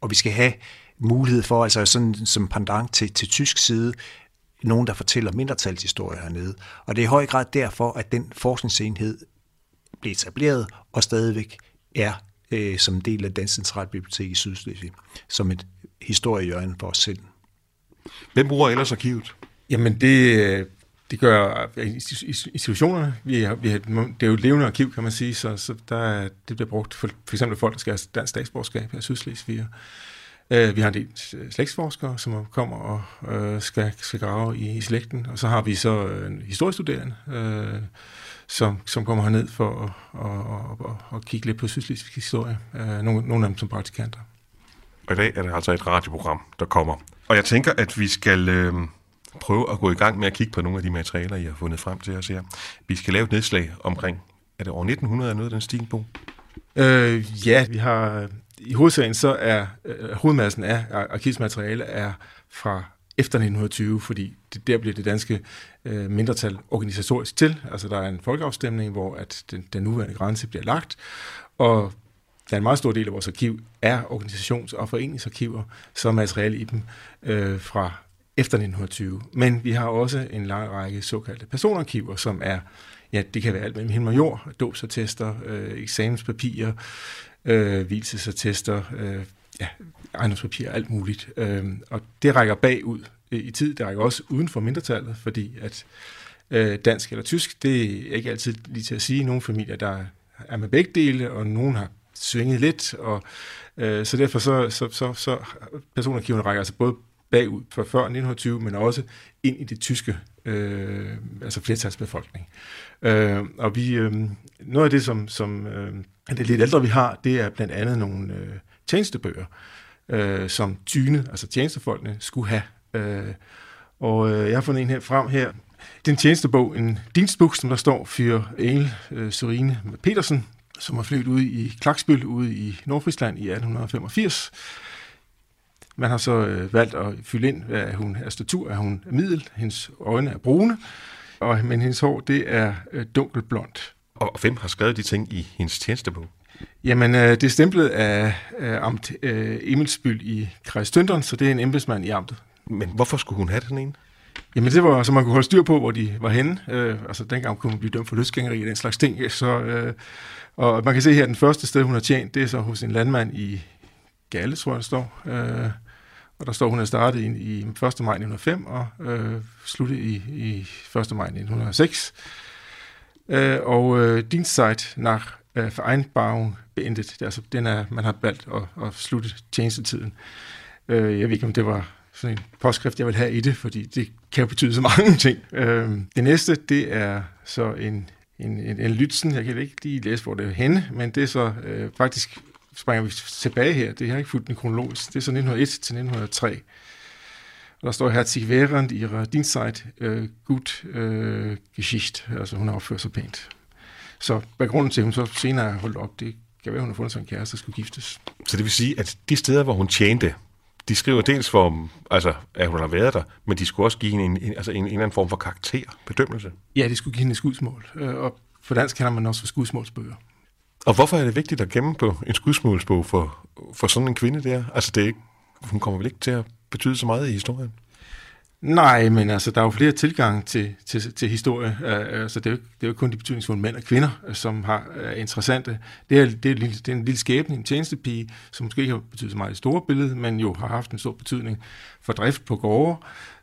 Og vi skal have mulighed for, altså sådan som pendant til, til tysk side, nogen, der fortæller mindretalshistorie hernede. Og det er i høj grad derfor, at den forskningsenhed blev etableret og stadigvæk er øh, som en del af Dansk Centralbibliotek i Sydslesvig, som et historiehjørne for os selv. Hvem bruger ellers arkivet? Jamen, det, det gør institutionerne. Vi har, vi har, det er jo et levende arkiv, kan man sige, så, så der, det bliver brugt for, for eksempel folk, der skal have dansk statsborgerskab her i Sydslesvig. Uh, vi har en del øh, slægtsforskere, som kommer og uh, skal, skal grave i, i slægten, og så har vi så en historiestuderende, uh, som, som kommer herned for at, at, og, og, kigge lidt på sydslesvigsk historie. Uh, nogle, nogle af dem som praktikanter. Og i dag er det altså et radioprogram, der kommer. Og jeg tænker, at vi skal... Øh prøve at gå i gang med at kigge på nogle af de materialer, I har fundet frem til os her. Vi skal lave et nedslag omkring, er det år 1900 er noget af den stil på? Øh, ja, vi har i hovedsagen så er øh, hovedmassen af arkivsmateriale er fra efter 1920, fordi det, der bliver det danske øh, mindretal organisatorisk til. Altså der er en folkeafstemning, hvor at den, den nuværende grænse bliver lagt, og der er en meget stor del af vores arkiv er organisations- og foreningsarkiver, så materiale i dem øh, fra efter 1920. Men vi har også en lang række såkaldte personarkiver, som er, ja, det kan være alt mellem himmel og jord, dåbsattester, øh, eksamenspapirer, øh, hvilesattester, øh, ja, ejendomspapirer, alt muligt. Øh, og det rækker bagud i tid, det rækker også uden for mindretallet, fordi at øh, dansk eller tysk, det er ikke altid lige til at sige. Nogle familier, der er med begge dele, og nogen har svinget lidt, og øh, så derfor så, så, så, så personarkiverne rækker altså både bagud for før 1920, men også ind i det tyske, øh, altså flertalsbefolkning. Øh, og vi, øh, noget af det, som, som øh, det lidt ældre vi har, det er blandt andet nogle øh, tjenestebøger, øh, som tyne, altså tjenestefolkene, skulle have. Øh, og øh, jeg har fundet en her frem her. Den tjenestebog, en dienstbog, som der står for Engel øh, Sorine Petersen, som har flyttet ud i Klaksbøl ude i Nordfrisland i 1885. Man har så øh, valgt at fylde ind, hvad hun er statur, er hun middel, hendes øjne er brune, og, men hendes hår det er øh, dunkelblondt. Og hvem har skrevet de ting i hendes tjenestebog? Jamen, øh, det er stemplet af, af amt øh, Emilsbyld i Tønderen, så det er en embedsmand i amtet. Men hvorfor skulle hun have den ene? Jamen, det var, så man kunne holde styr på, hvor de var henne. Øh, altså, dengang kunne hun blive dømt for løsgængeri og den slags ting. Så, øh, og man kan se her, at den første sted, hun har tjent, det er så hos en landmand i Galle, tror jeg, der står. Øh, og der står, hun er startet i, i 1. maj 1905 og øh, sluttet i, i 1. maj 1906. Øh, og øh, Dienstzeit nach øh, Vereinbarung beendet. Det er, altså, den er, man har valgt at, at slutte tjenestetiden. Øh, jeg ved ikke, om det var sådan en påskrift, jeg vil have i det, fordi det kan jo betyde så mange ting. Øh, det næste, det er så en, en, en, en lytsen. Jeg kan ikke lige læse, hvor det er henne, men det er så øh, faktisk springer vi tilbage her. Det har ikke fulgt den kronologisk. Det er så 1901 til 1903. Og der står her, Herzig während ihrer Dienstzeit äh, gut äh, Geschicht. Altså hun har opført sig pænt. Så baggrunden til, at hun så senere holdt op, det kan være, hun har fundet sig en kæreste, der skulle giftes. Så det vil sige, at de steder, hvor hun tjente, de skriver dels for, altså, at hun har været der, men de skulle også give hende en, en, altså en, en eller anden form for karakter, bedømmelse. Ja, de skulle give hende et skudsmål. Øh, og på dansk kender man også for skudsmålsbøger. Og hvorfor er det vigtigt at gemme på en skudsmålsbog for, for sådan en kvinde der? Altså, det er ikke, hun kommer vel ikke til at betyde så meget i historien? Nej, men altså, der er jo flere tilgange til, til, til historie. Uh, altså, det, er jo, det er jo kun de betydningsfulde mænd og kvinder, øh, som har uh, interessante. Det er, det, er, det er en lille skæbne, en tjenestepige, som måske ikke har betydet så meget i store billede, men jo har haft en stor betydning for drift på gårde.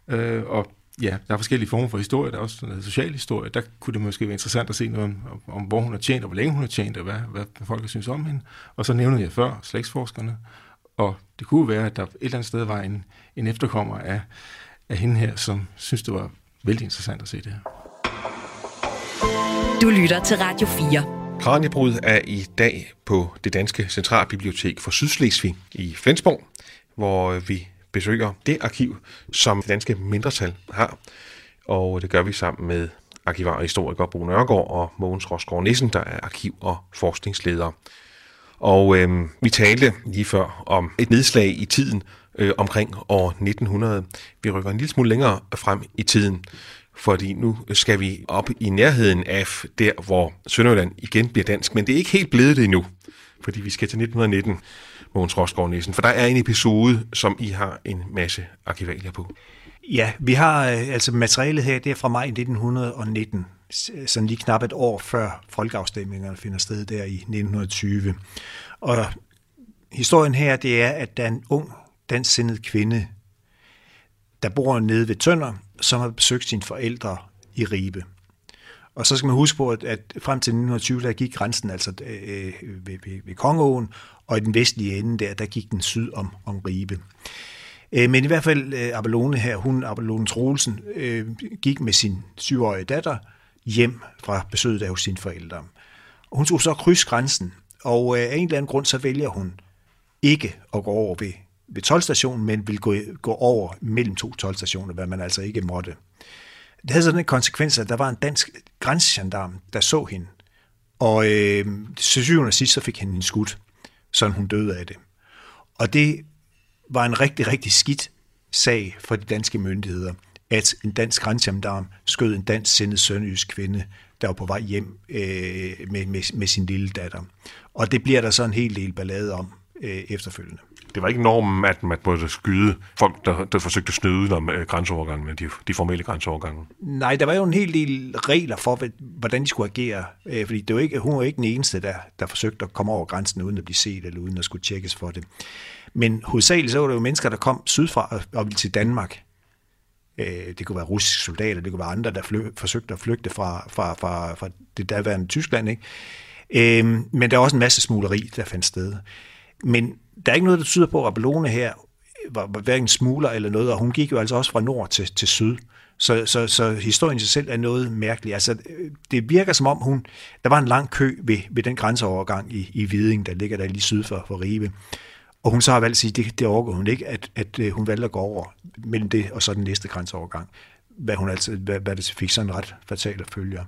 Uh, og ja, der er forskellige former for historie. Der er også noget social historie. Der kunne det måske være interessant at se noget om, om, om hvor hun har tjent, og hvor længe hun har tjent, og hvad, hvad folk har synes om hende. Og så nævnede jeg før slægtsforskerne. Og det kunne være, at der et eller andet sted var en, en efterkommer af, af hende her, som synes, det var vældig interessant at se det her. Du lytter til Radio 4. Kranjebrud er i dag på det danske Centralbibliotek for Sydslesvig i Flensborg, hvor vi besøger det arkiv, som det danske mindretal har. Og det gør vi sammen med arkivar og historiker Bo Nørgaard og Mogens Rosgaard Nissen, der er arkiv- og forskningsleder. Og øh, vi talte lige før om et nedslag i tiden øh, omkring år 1900. Vi rykker en lille smule længere frem i tiden, fordi nu skal vi op i nærheden af der, hvor Sønderjylland igen bliver dansk. Men det er ikke helt blevet det endnu, fordi vi skal til 1919, Mogens Rosgaard Nissen. For der er en episode, som I har en masse arkivalier på. Ja, vi har øh, altså materialet her, det er fra maj 1919, øh, sådan lige knap et år før folkeafstemningerne finder sted der i 1920. Og historien her, det er, at der er en ung dansksindet kvinde, der bor nede ved Tønder, som har besøgt sine forældre i Ribe. Og så skal man huske på, at, at frem til 1920, der gik grænsen altså øh, øh, ved, ved, ved Kongeåen, og i den vestlige ende der, der gik den syd om, om Ribe. Øh, men i hvert fald øh, Abelone her, hun, Abelone Troelsen, øh, gik med sin syvårige datter hjem fra besøget af hos sine forældre. Hun skulle så krydse grænsen, og øh, af en eller anden grund, så vælger hun ikke at gå over ved, ved tolvstationen, men vil gå, gå over mellem to tolvstationer, hvad man altså ikke måtte. Det havde sådan en konsekvens, at der var en dansk grænsegendarm, der så hende. Og øh, til syvende og sidst, så fik han en skud, så hun døde af det. Og det var en rigtig, rigtig skidt sag for de danske myndigheder, at en dansk grænsegendarm skød en dansk sindet sønderjysk kvinde, der var på vej hjem øh, med, med, med sin lille datter. Og det bliver der så en hel del ballade om øh, efterfølgende. Det var ikke normen, at man måtte skyde folk, der, der forsøgte at snyde om øh, grænseovergangene, de, de formelle grænseovergange. Nej, der var jo en hel del regler for, hvordan de skulle agere. Øh, fordi det var ikke, hun var ikke den eneste, der, der forsøgte at komme over grænsen uden at blive set, eller uden at skulle tjekkes for det. Men hovedsageligt så var det jo mennesker, der kom sydfra og ville til Danmark. Øh, det kunne være russiske soldater, det kunne være andre, der fly, forsøgte at flygte fra, fra, fra, fra det daværende Tyskland. Ikke? Men der var også en masse smugleri, der fandt sted. Men der er ikke noget, der tyder på, at Abelone her var, var hverken smugler eller noget, og hun gik jo altså også fra nord til, til syd. Så, så, så historien i sig selv er noget mærkeligt. Altså, øh, det virker som om, hun, der var en lang kø ved, ved den grænseovergang i, i Viding, der ligger der lige syd for, for Ribe. Og hun så har valgt at sige, det, det overgår hun ikke, at, at øh, hun valgte at gå over mellem det og så den næste grænseovergang. Hvad, hun altså, hvad, hvad det fik sådan ret fatale følger.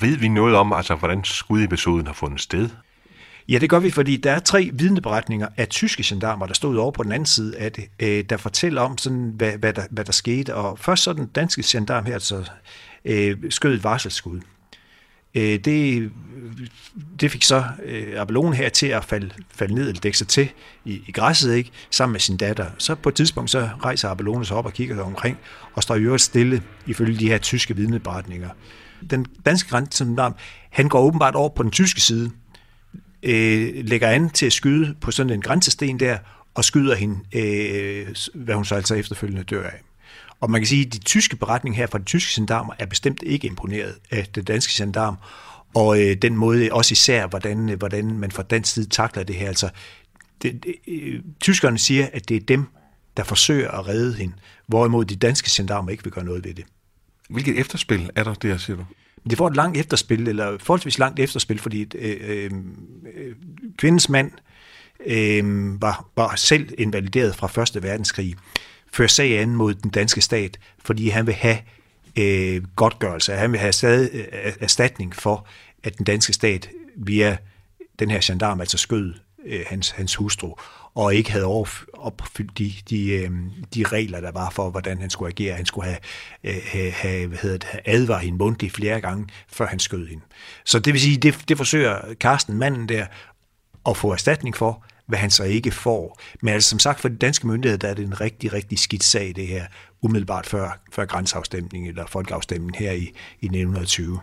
Ved vi noget om, altså, hvordan skudepisoden har fundet sted? Ja, det gør vi, fordi der er tre vidneberetninger af tyske gendarmer, der stod over på den anden side af det, øh, der fortæller om, sådan, hvad, hvad, der, hvad der skete. Og først så den danske gendarm her, så øh, skød et varselsskud. Øh, det, det fik så øh, Abelone her til at falde, falde ned eller dække sig til i, i græsset, ikke? sammen med sin datter. Så på et tidspunkt så rejser Abelone sig op og kigger sig omkring, og står i øvrigt stille ifølge de her tyske vidneberetninger. Den danske grænsegendarm, han går åbenbart over på den tyske side, øh, lægger an til at skyde på sådan en grænsesten der, og skyder hende, øh, hvad hun så altså efterfølgende dør af. Og man kan sige, at de tyske beretninger her fra de tyske gendarmer er bestemt ikke imponeret af det danske gendarm, og øh, den måde også især, hvordan, øh, hvordan man fra dansk side takler det her. Altså, det, det, øh, tyskerne siger, at det er dem, der forsøger at redde hende, hvorimod de danske gendarmer ikke vil gøre noget ved det. Hvilket efterspil er der der, siger du? Det får et langt efterspil, eller forholdsvis langt efterspil, fordi øh, øh, øh kvindens mand øh, var, var selv invalideret fra Første Verdenskrig, før sag an mod den danske stat, fordi han vil have øh, godtgørelse, han vil have stadig øh, erstatning for, at den danske stat via den her gendarm altså skød øh, hans, hans hustru, og ikke havde opfyldt de, de, øhm, de regler, der var for, hvordan han skulle agere. Han skulle have, øh, have, have hvad hedder det, advaret hende mundtligt flere gange, før han skød hende. Så det vil sige, det, det forsøger Karsten, manden der, at få erstatning for, hvad han så ikke får. Men altså som sagt, for de danske myndigheder, der er det en rigtig, rigtig skidt sag, det her, umiddelbart før, før grænseafstemningen eller folkeafstemningen her i, i 1920.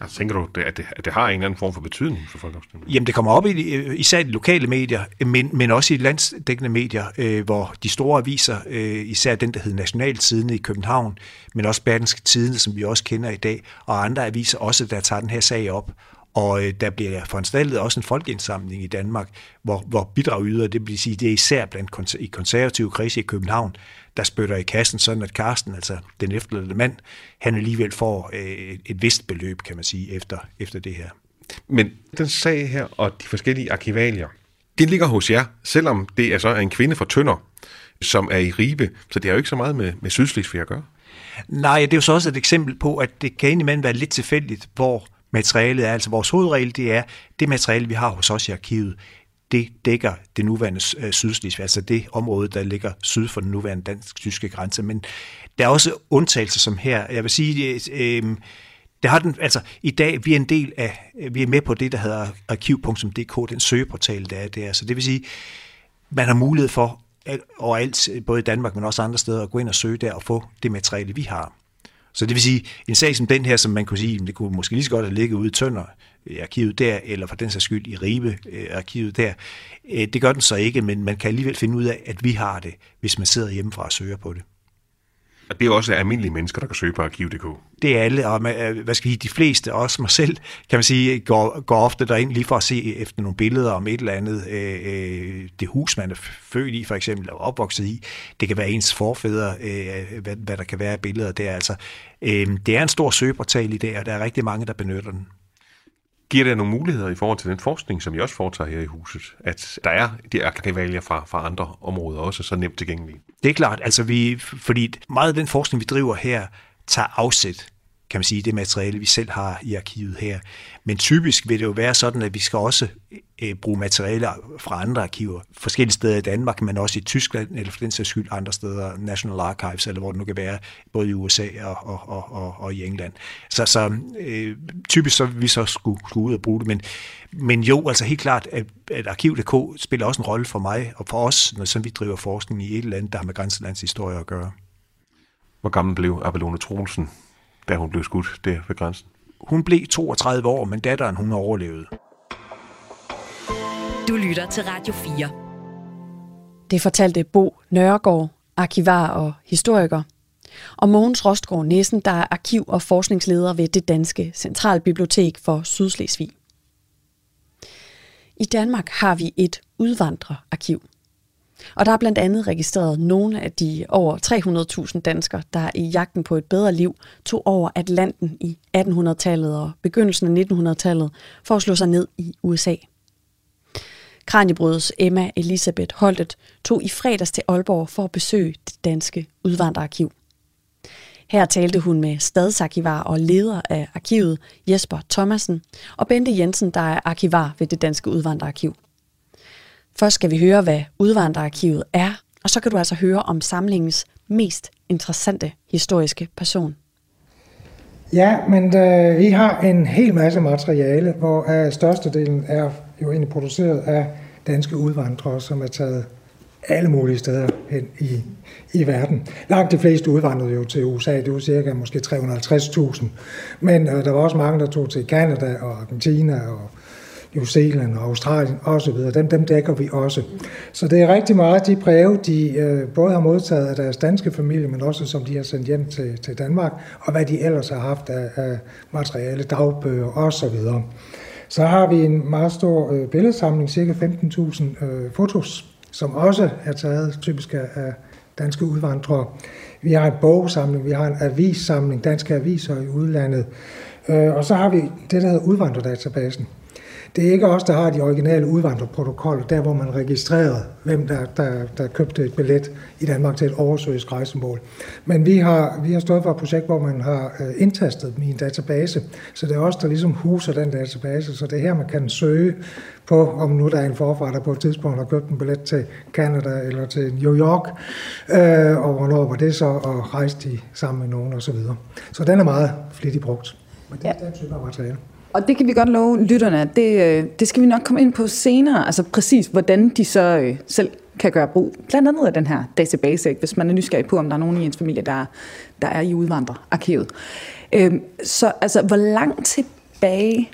Altså, tænker du, at det, at det har en eller anden form for betydning for folkeafstemningen? Jamen, det kommer op i øh, især de lokale medier, øh, men, men også i landsdækkende medier, øh, hvor de store aviser, øh, især den, der hedder Nationaltidene i København, men også Berdenske Tidene, som vi også kender i dag, og andre aviser også, der tager den her sag op. Og øh, der bliver foranstaltet også en folkeindsamling i Danmark, hvor, hvor bidrag yder, det vil sige, det er især blandt i konservative kredse i København, der spytter i kassen, sådan at Karsten, altså den efterladte mand, han alligevel får øh, et vist beløb, kan man sige, efter, efter det her. Men den sag her og de forskellige arkivalier, det ligger hos jer, selvom det er så en kvinde fra Tønder, som er i Ribe, så det har jo ikke så meget med, med Sydslesvig at gøre. Nej, det er jo så også et eksempel på, at det kan indimellem være lidt tilfældigt, hvor materialet er. Altså vores hovedregel, det er, det materiale, vi har hos os i arkivet, det dækker det nuværende øh, Sydslesvig, altså det område, der ligger syd for den nuværende dansk-tyske grænse. Men der er også undtagelser som her. Jeg vil sige, øh, øh det har den, altså i dag, vi er en del af, øh, vi er med på det, der hedder arkiv.dk, den søgeportal, der er der. Så det vil sige, man har mulighed for øh, overalt, både i Danmark, men også andre steder, at gå ind og søge der og få det materiale, vi har. Så det vil sige, en sag som den her, som man kunne sige, det kunne måske lige så godt have ligget ude i Tønder, i arkivet der, eller for den sags skyld i Ribe, øh, arkivet der. Øh, det gør den så ikke, men man kan alligevel finde ud af, at vi har det, hvis man sidder hjemmefra og søger på det. Og det er også almindelige mennesker, der kan søge på arkiv.dk. Det er alle, og øh, hvad skal jeg, de fleste, også mig selv, kan man sige, går, går ofte derind lige for at se efter nogle billeder om et eller andet. Øh, øh, det hus, man er født i, for eksempel, og opvokset i. Det kan være ens forfædre, øh, hvad, hvad der kan være af billeder der. Altså, øh, det er en stor søgeportal i dag, og der er rigtig mange, der benytter den. Giver det nogle muligheder i forhold til den forskning, som I også foretager her i huset, at der er de arkivalier fra, fra andre områder også så nemt tilgængelige? Det er klart, altså vi, fordi meget af den forskning, vi driver her, tager afsæt kan man sige, det materiale, vi selv har i arkivet her. Men typisk vil det jo være sådan, at vi skal også øh, bruge materialer fra andre arkiver, forskellige steder i Danmark, men også i Tyskland, eller for den sags skyld andre steder, National Archives, eller hvor det nu kan være, både i USA og, og, og, og, og i England. Så, så øh, typisk så vi så skulle, skulle ud og bruge det, men, men jo, altså helt klart, at, at Arkiv.dk spiller også en rolle for mig og for os, når sådan vi driver forskning i et eller andet, der har med grænselandshistorie at gøre. Hvor gammel blev Abelone Troelsen, da hun blev skudt der ved grænsen? Hun blev 32 år, men datteren hun overlevede. Du lytter til Radio 4. Det fortalte Bo Nørregård, arkivar og historiker, og Mogens Rostgaard Nissen, der er arkiv- og forskningsleder ved det danske Centralbibliotek for Sydslesvig. I Danmark har vi et udvandrerarkiv. Og der er blandt andet registreret nogle af de over 300.000 danskere, der i jagten på et bedre liv tog over Atlanten i 1800-tallet og begyndelsen af 1900-tallet for at slå sig ned i USA. Kranjebrødets Emma Elisabeth Holtet tog i fredags til Aalborg for at besøge det danske udvandrerarkiv. Her talte hun med stadsarkivar og leder af arkivet Jesper Thomasen og Bente Jensen, der er arkivar ved det Danske Udvandrerarkiv. Først skal vi høre, hvad Udvandrerarkivet er, og så kan du altså høre om samlingens mest interessante historiske person. Ja, men øh, vi har en hel masse materiale, hvor øh, størstedelen er jo egentlig produceret af danske udvandrere, som er taget alle mulige steder hen i, i verden. Langt de fleste udvandrede jo til USA, det var cirka måske 350.000. Men øh, der var også mange, der tog til Canada og Argentina og New Zealand og Australien osv. Dem, dem dækker vi også. Så det er rigtig meget de breve, de øh, både har modtaget af deres danske familie, men også som de har sendt hjem til, til Danmark, og hvad de ellers har haft af, af materiale, dagbøger osv. Så har vi en meget stor øh, billedsamling, cirka 15.000 øh, fotos, som også er taget typisk af danske udvandrere. Vi har en bogsamling, vi har en avissamling, danske aviser i udlandet, øh, og så har vi det, der hedder udvandrerdatabasen. Det er ikke os, der har de originale udvandrerprotokoller, der hvor man registrerede, hvem der, der, der købte et billet i Danmark til et oversøgisk rejsemål. Men vi har, vi har stået for et projekt, hvor man har øh, indtastet dem i en database, så det er os, der ligesom huser den database, så det er her, man kan søge på, om nu der er en forfar, der på et tidspunkt har købt en billet til Canada eller til New York, øh, og hvornår var det så, og rejste de sammen med nogen osv. Så, videre. så den er meget flittigt brugt. Men det er ja. den type af materiale. Og det kan vi godt love lytterne, det, øh, det skal vi nok komme ind på senere, altså præcis hvordan de så øh, selv kan gøre brug, blandt andet af den her database, ikke? hvis man er nysgerrig på, om der er nogen i ens familie, der, der er i udvandrerarkivet. Øhm, så altså, hvor langt tilbage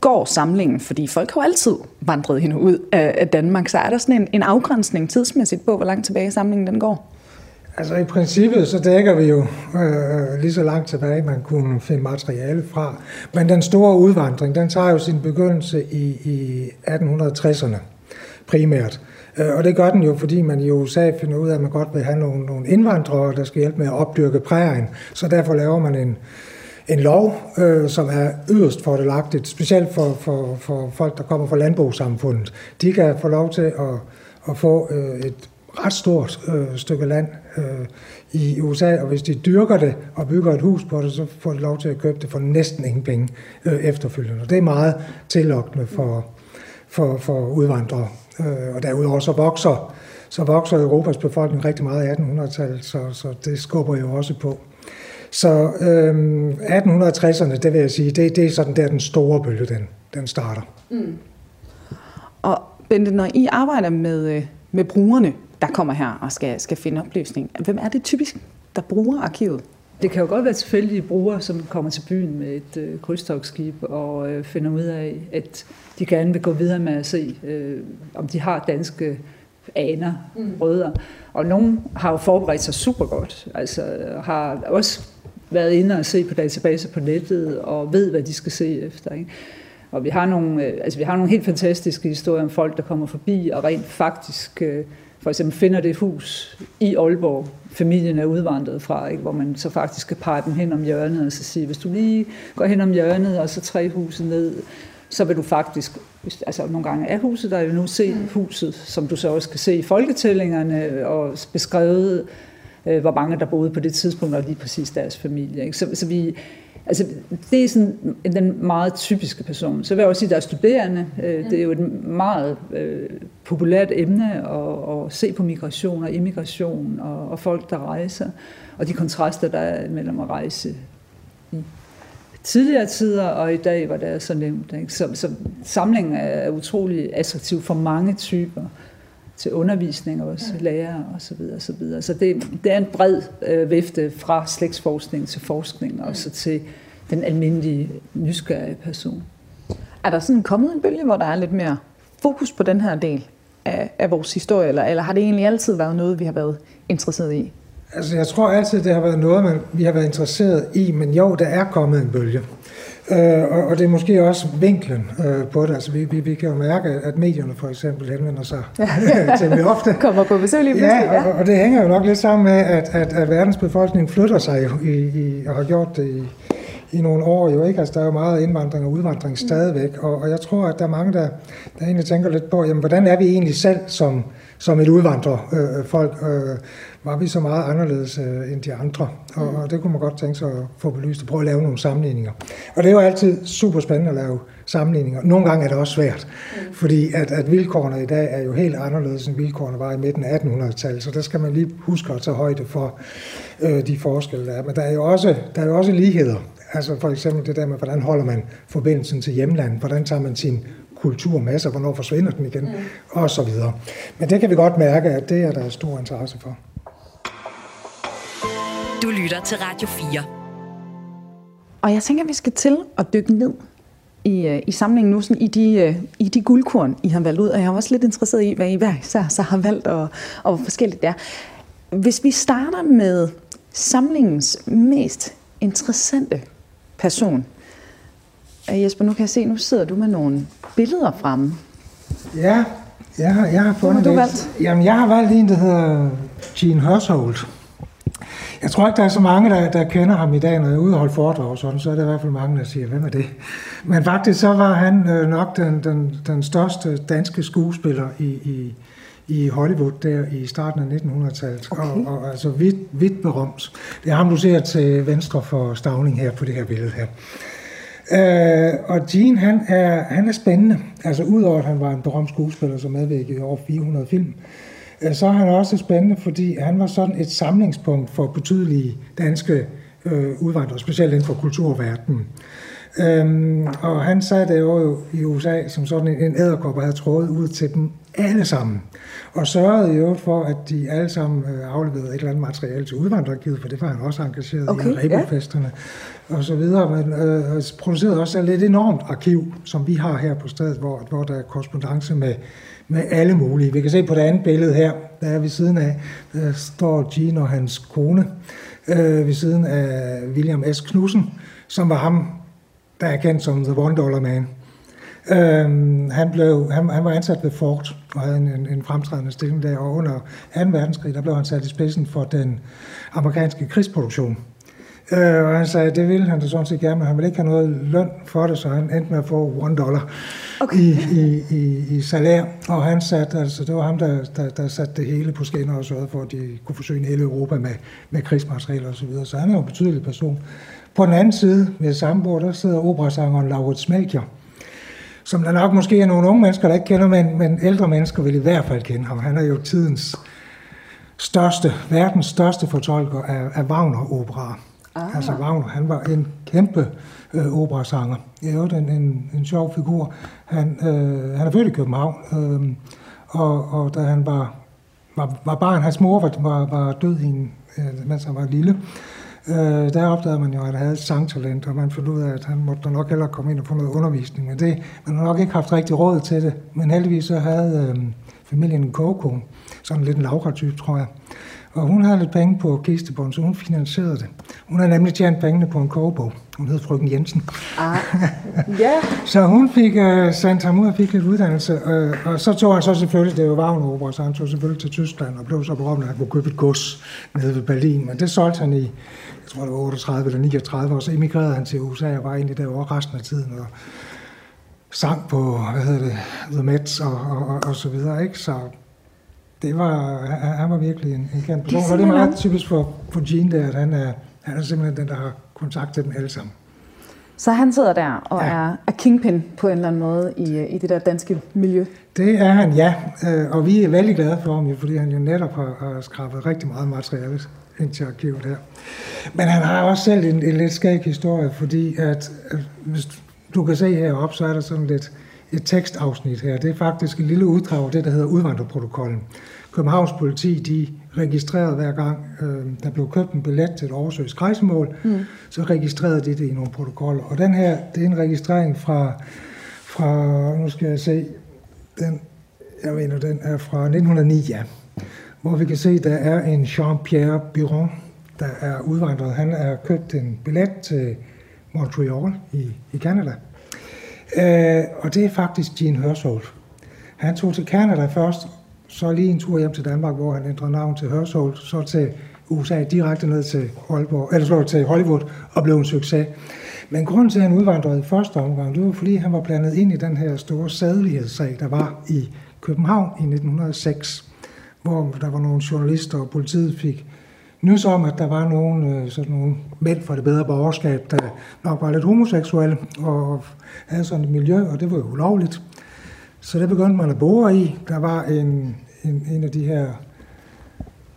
går samlingen? Fordi folk har jo altid vandret hende ud af Danmark, så er der sådan en, en afgrænsning tidsmæssigt på, hvor langt tilbage samlingen den går? Altså i princippet så dækker vi jo øh, lige så langt tilbage, man kunne finde materiale fra. Men den store udvandring, den tager jo sin begyndelse i, i 1860'erne primært. Øh, og det gør den jo, fordi man i USA finder ud af, at man godt vil have nogle, nogle indvandrere, der skal hjælpe med at opdyrke prærien. Så derfor laver man en, en lov, øh, som er yderst fordelagtigt, specielt for, for, for folk, der kommer fra landbrugssamfundet. De kan få lov til at, at få øh, et ret stort øh, stykke land øh, i USA, og hvis de dyrker det og bygger et hus på det, så får de lov til at købe det for næsten ingen penge øh, efterfølgende. Og det er meget tillokkende for, for, for udvandrere. Øh, og derudover så vokser, så vokser Europas befolkning rigtig meget i 1800-tallet, så, så det skubber jo også på. Så øh, 1860'erne, det vil jeg sige, det, det er sådan der den store bølge, den, den starter. Mm. Og Bente, når I arbejder med, øh, med brugerne, der kommer her og skal, skal finde oplysning. Hvem er det typisk, der bruger arkivet? Det kan jo godt være tilfældige brugere, som kommer til byen med et øh, krydstogsskib og øh, finder ud af, at de gerne vil gå videre med at se, øh, om de har danske aner, mm. rødder. Og nogen har jo forberedt sig super godt, altså har også været inde og se på databaser på nettet og ved, hvad de skal se efter. Ikke? Og vi har, nogle, øh, altså vi har nogle helt fantastiske historier om folk, der kommer forbi og rent faktisk øh, for eksempel finder det hus i Aalborg, familien er udvandret fra, ikke? hvor man så faktisk kan pege dem hen om hjørnet og så sige, hvis du lige går hen om hjørnet og så tre huse ned, så vil du faktisk, altså nogle gange er huset der jo nu se huset, som du så også kan se i folketællingerne og beskrevet, øh, hvor mange der boede på det tidspunkt, og lige præcis deres familie. Ikke? Så, så vi, Altså, det er sådan den meget typiske person. Så vil jeg også sige, at der er studerende. Øh, det er jo et meget øh, populært emne at, at se på migration og immigration og, og folk, der rejser. Og de kontraster, der er mellem at rejse i tidligere tider og i dag, hvor det så nemt. Ikke? Så, så samlingen er utrolig attraktiv for mange typer til undervisning også, ja. lærere og så videre, så videre. Så det, det er en bred øh, vifte fra slægtsforskning til forskning og så til den almindelige nysgerrige person. Er der sådan kommet en bølge, hvor der er lidt mere fokus på den her del af, af vores historie, eller, eller har det egentlig altid været noget, vi har været interesseret i? Altså, jeg tror altid, det har været noget, man, vi har været interesseret i, men jo, der er kommet en bølge. Øh, og, og det er måske også vinklen øh, på det. Altså, vi, vi, vi kan jo mærke, at medierne for eksempel henvender sig [laughs] til ofte. Kommer på besøg lige pludselig. Ja, og, og det hænger jo nok lidt sammen med, at, at, at verdens befolkning flytter sig jo i, i, og har gjort det i, i nogle år jo ikke. Altså, der er jo meget indvandring og udvandring stadigvæk, og, og jeg tror, at der er mange, der, der egentlig tænker lidt på, jamen, hvordan er vi egentlig selv som, som et udvandrerfolk, øh, var vi så meget anderledes øh, end de andre. Og, og det kunne man godt tænke sig at få belyst og prøve at lave nogle sammenligninger. Og det er jo altid super spændende at lave sammenligninger. Nogle gange er det også svært, mm. fordi at, at vilkårene i dag er jo helt anderledes, end vilkårene var i midten af 1800-tallet, så der skal man lige huske at tage højde for øh, de forskelle, der er. Men der er, jo også, der er jo også ligheder. Altså for eksempel det der med, hvordan holder man forbindelsen til hjemlandet, hvordan tager man sin kultur med sig, hvornår forsvinder den igen, mm. og så videre. Men det kan vi godt mærke, at det er der stor interesse for. Du lytter til Radio 4. Og jeg tænker, at vi skal til at dykke ned i, øh, i samlingen nu, sådan i, de, øh, i de guldkorn, I har valgt ud. Og jeg er også lidt interesseret i, hvad I hver især så har valgt, og, og hvor forskelligt det er. Hvis vi starter med samlingens mest interessante person. Øh, Jesper, nu kan jeg se, nu sidder du med nogle billeder fremme. Ja, jeg har, jeg har fundet du et- valgt? Jamen, jeg har valgt en, der hedder Gene Hersholt. Jeg tror ikke, der er så mange, der, der kender ham i dag, når jeg er ude og holde foredrag og sådan, så er der i hvert fald mange, der siger, hvem er det? Men faktisk så var han øh, nok den, den, den største danske skuespiller i, i, i Hollywood der i starten af 1900-tallet, okay. og, og altså vidt, vidt berømt. Det er ham, du ser til venstre for Stavning her på det her billede her. Øh, og Gene, han er, han er spændende. Altså udover at han var en berømt skuespiller, som medvirkede i over 400 film, øh, så er han også spændende, fordi han var sådan et samlingspunkt for betydelige danske øh, udvandrere, specielt inden for kulturverdenen. Øhm, og han sad der jo i USA som sådan en, en æderkop og havde trådet ud til dem alle sammen. Og sørgede jo for, at de alle sammen øh, afleverede et eller andet materiale til udvandrerarkivet, for det var han også engageret Okay, i, Rebofesterne og så videre. Men øh, producerede også et lidt enormt arkiv, som vi har her på stedet, hvor, hvor der er korrespondence med, med alle mulige. Vi kan se på det andet billede her, der er ved siden af, der står Gene og hans kone, øh, ved siden af William S. Knudsen, som var ham, der er kendt som The One Dollar Man. Øhm, han, blev, han, han var ansat ved Ford og havde en, en, en fremtrædende stilling der, og under 2. verdenskrig, der blev han sat i spidsen for den amerikanske krigsproduktion. Øh, og han sagde, at det ville han da sådan set gerne, men han ville ikke have noget løn for det, så han endte med at få one dollar okay. i, i, i, i salær. Og han satte, altså det var ham, der, der, der satte det hele på skinner og sørgede for, at de kunne forsyne hele Europa med, med krigsmaterialer osv. Så, videre. så han er jo en betydelig person. På den anden side, ved samme bord, der sidder operasangeren Laurits Melchior, som der nok måske er nogle unge mennesker, der ikke kender, men, men ældre mennesker vil i hvert fald kende ham. Han er jo tidens største, verdens største fortolker af, af Wagner-operaer. Ah. Altså Wagner, han var en kæmpe øh, operasanger. Det er jo en, en, en sjov figur. Han, øh, han er født i København, øh, og, og da han var, var, var barn, hans mor var, var, var død, i en, øh, mens han var lille, øh, der opdagede man jo, at han havde et sangtalent, og man fandt ud af, at han måtte nok hellere komme ind og få noget undervisning. Men det, man har nok ikke haft rigtig råd til det, men heldigvis så havde øh, familien en kogekone, sådan lidt en Laura-type, tror jeg. Og hun havde lidt penge på kistebånd, så hun finansierede det. Hun har nemlig tjent pengene på en kogebog. Hun hed Frøken Jensen. Ah, [laughs] ja. Så hun fik uh, sendt ham ud og fik lidt uddannelse, uh, og så tog han så selvfølgelig, det var Wagner-opera, så han tog selvfølgelig til Tyskland og blev så berømt, at han kunne købe et gods nede ved Berlin. Men det solgte han i, jeg tror det var 38 eller 39, og så emigrerede han til USA og var egentlig derovre resten af tiden. Og sang på, hvad hedder det, The Mets og, og, og, og så videre, ikke? Så det var, han, var virkelig en, en kendt person, og det er meget typisk for, for Gene der, at han er, han er simpelthen den, der har kontakt til dem alle sammen. Så han sidder der og ja. er, er kingpin på en eller anden måde i, øh, i det der danske miljø. Det er han, ja. Øh, Og vi er vældig glade for ham, fordi han jo netop har, har skrabet rigtig meget materiale ind til arkivet her. Men han har også selv en, en lidt skæg historie, fordi at, at hvis du kan se heroppe, så er der sådan lidt et tekstafsnit her. Det er faktisk et lille uddrag af det, der hedder udvandrerprotokollen. Københavns politi, de registrerede hver gang, øh, der blev købt en billet til et oversøgt rejsemål, mm. så registrerede de det i nogle protokoller. Og den her, det er en registrering fra, fra nu skal jeg se, den, jeg mener, den er fra 1909, ja. Hvor vi kan se, der er en Jean-Pierre Biron, der er udvandret. Han har købt en billet til Montreal i, i Canada. Øh, og det er faktisk Gene Hørsholt. Han tog til Canada først, så lige en tur hjem til Danmark, hvor han ændrede navn til Hørsholt, så til USA direkte ned til, Aalborg, eller så til Hollywood og blev en succes. Men grunden til, at han udvandrede i første omgang, det var fordi, han var blandet ind i den her store sædelighedssag, der var i København i 1906. hvor der var nogle journalister, og politiet fik nys om, at der var nogle, øh, sådan nogle mænd fra det bedre borgerskab, der nok var lidt homoseksuelle og havde sådan et miljø, og det var jo ulovligt. Så det begyndte man at bore i. Der var en, en, en af de her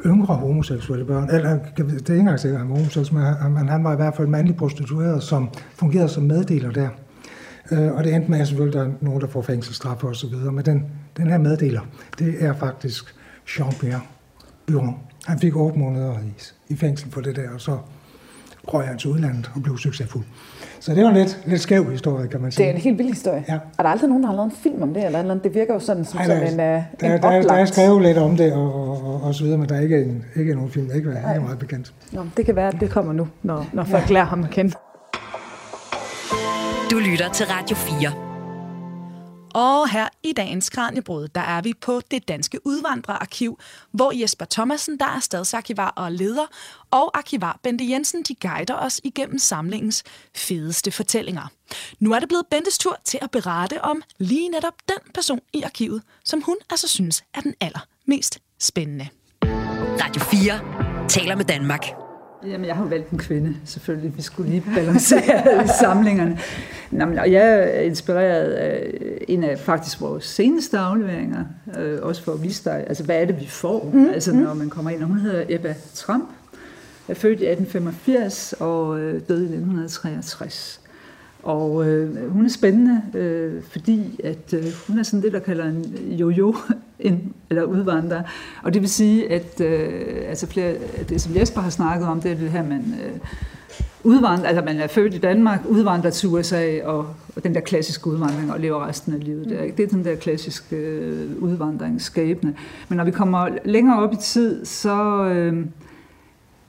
yngre homoseksuelle børn, eller det er ikke engang sikkert, at han var homoseksuel, men han var i hvert fald mandlig prostitueret, som fungerede som meddeler der. Øh, og det endte med, at selvfølgelig der er nogen, der får fængselsstraf og så videre. Men den, den her meddeler, det er faktisk Jean-Pierre Byron. Han fik 8 måneder i, i fængsel for det der, og så røg han til udlandet og blev succesfuld. Så det var en lidt, lidt skæv historie, kan man sige. Det er en helt vild historie. Ja. Er der aldrig nogen, der har lavet en film om det? Eller, eller det virker jo sådan som, Ej, som der, en, uh, der, en der, der, oplagt... er skrevet lidt om det og, og, og, og så videre, men der er ikke, en, ikke nogen film, ikke, ikke er meget bekendt. Nå, det kan være, at det kommer nu, når, når folk ja. lærer ham at kende. Du lytter til Radio 4. Og her i dagens Kranjebrud, der er vi på det danske udvandrerarkiv, hvor Jesper Thomasen, der er stadsarkivar og leder, og arkivar Bente Jensen, de guider os igennem samlingens fedeste fortællinger. Nu er det blevet Bentes tur til at berette om lige netop den person i arkivet, som hun altså synes er den allermest spændende. Radio 4 taler med Danmark. Jamen, jeg har jo valgt en kvinde, selvfølgelig. Vi skulle lige balancere [laughs] samlingerne. Nå, men, og jeg er inspireret af en af faktisk vores seneste afleveringer, øh, også for at vise dig, altså hvad er det, vi får, mm. altså når man kommer ind. Og hun hedder Ebba Trump, er født i 1885 og øh, døde i 1963. Og øh, hun er spændende, øh, fordi at øh, hun er sådan det, der kalder en jojo, [laughs] en, eller udvandrer. Og det vil sige, at øh, altså flere, det, som Jesper har snakket om, det er det her, man øh, udvandrer, altså man er født i Danmark, udvandrer til USA, og, og den der klassiske udvandring, og lever resten af livet. Der, ikke? det er den der klassiske øh, udvandringsskæbne. Men når vi kommer længere op i tid, så... Øh,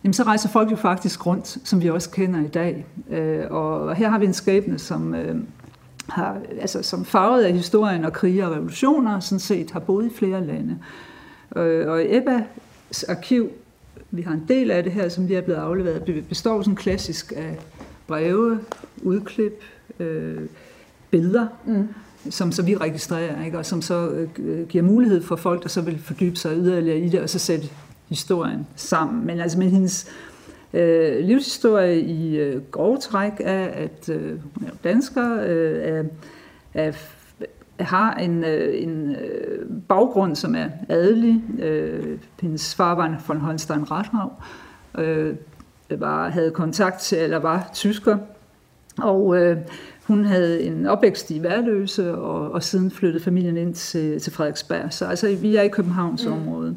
jamen så rejser folk jo faktisk rundt, som vi også kender i dag. Øh, og her har vi en skæbne, som, øh, har, altså, som farvet af historien og krige og revolutioner, sådan set har boet i flere lande. Øh, og Ebbas arkiv, vi har en del af det her, som lige er blevet afleveret, består sådan klassisk af breve, udklip, øh, billeder, mm. som så vi registrerer, ikke? og som så øh, giver mulighed for folk, der så vil fordybe sig yderligere i det, og så sætte historien sammen. Men altså men hendes øh, livshistorie i øh, grove træk er, at øh, hun er dansker, øh, er, er, har en, øh, en øh, baggrund, som er adelig. Øh, hendes far var en von Holstein Rathav, øh, var, havde kontakt til, eller var tysker, og øh, hun havde en opvækst i Værløse, og, og siden flyttede familien ind til, til Frederiksberg. Så altså, vi er i Københavns mm.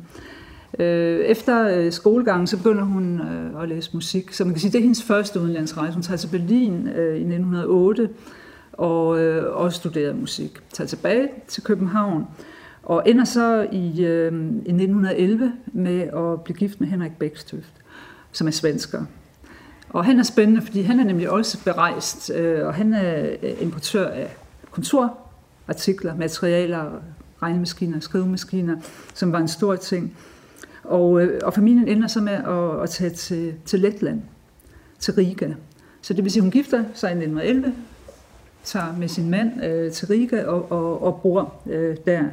Øh, efter øh, skolegangen, så begynder hun øh, at læse musik. Så man kan sige, det er hendes første udenlandsrejse. Hun tager til Berlin øh, i 1908 og øh, også studerer musik. Tager tilbage til København og ender så i, øh, i 1911 med at blive gift med Henrik Bækstøft, som er svensker. Og han er spændende, fordi han er nemlig også berejst, og han er importør af kontorartikler, materialer, regnemaskiner, skrivemaskiner, som var en stor ting. Og, øh, og familien ender så med at, at tage til, til Letland, til Riga. Så det vil sige, at hun gifter sig i 1911, tager med sin mand øh, til Riga og, og, og bor øh, der.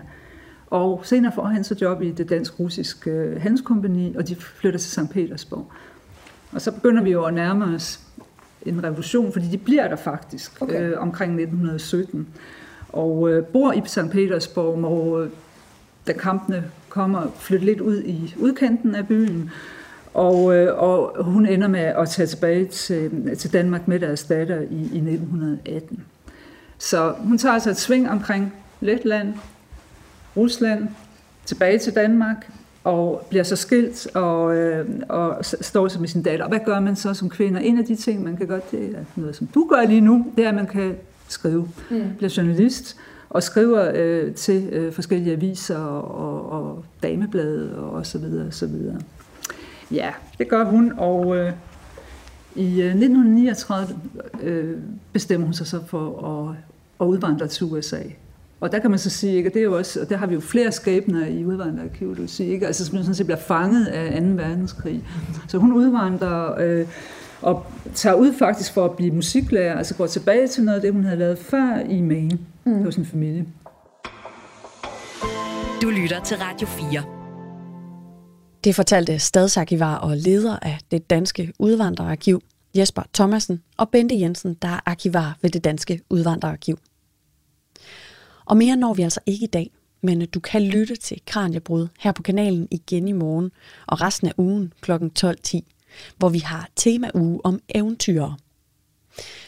Og senere får han så job i det dansk-russiske øh, handelskompani, og de flytter til St. Petersborg. Og så begynder vi jo at nærme os en revolution, fordi de bliver der faktisk okay. øh, omkring 1917. Og øh, bor i St. Petersborg, hvor øh, da kampene kommer flytte lidt ud i udkanten af byen, og, øh, og hun ender med at tage tilbage til, til Danmark med deres datter i, i 1918. Så hun tager altså et sving omkring Letland, Rusland, tilbage til Danmark, og bliver så skilt og, øh, og står så med sin datter. Og hvad gør man så som kvinde? En af de ting, man kan gøre, det er noget, som du gør lige nu, det er, at man kan skrive. Mm. Bliver journalist og skriver øh, til øh, forskellige aviser og, og dameblade og så videre, og så videre. Ja, det gør hun, og øh, i øh, 1939 øh, bestemmer hun sig så for at, at udvandre til USA. Og der kan man så sige, ikke, og det er jo også, og der har vi jo flere skæbner i udvandrerarkivet, du sige, ikke? altså som sådan set bliver fanget af 2. verdenskrig. Så hun udvandrer øh, og tager ud faktisk for at blive musiklærer, altså går tilbage til noget af det, hun havde lavet før i Maine mm. hos sin familie. Du lytter til Radio 4. Det fortalte stadsarkivar og leder af det danske udvandrerarkiv, Jesper Thomasen og Bente Jensen, der er arkivar ved det danske udvandrerarkiv. Og mere når vi altså ikke i dag, men du kan lytte til Kranjebrud her på kanalen igen i morgen og resten af ugen kl. 12.10, hvor vi har tema uge om eventyr.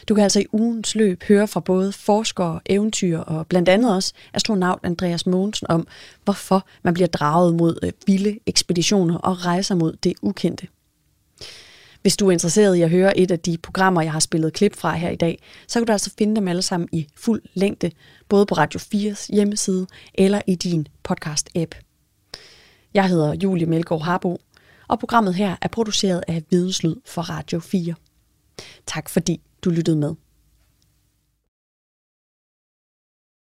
Du kan altså i ugens løb høre fra både forskere, eventyr og blandt andet også astronaut Andreas Mogensen om, hvorfor man bliver draget mod øh, vilde ekspeditioner og rejser mod det ukendte. Hvis du er interesseret i at høre et af de programmer, jeg har spillet klip fra her i dag, så kan du altså finde dem alle sammen i fuld længde, både på Radio 4's hjemmeside eller i din podcast-app. Jeg hedder Julie Melgaard Harbo, og programmet her er produceret af Videnslyd for Radio 4. Tak fordi du lyttede med.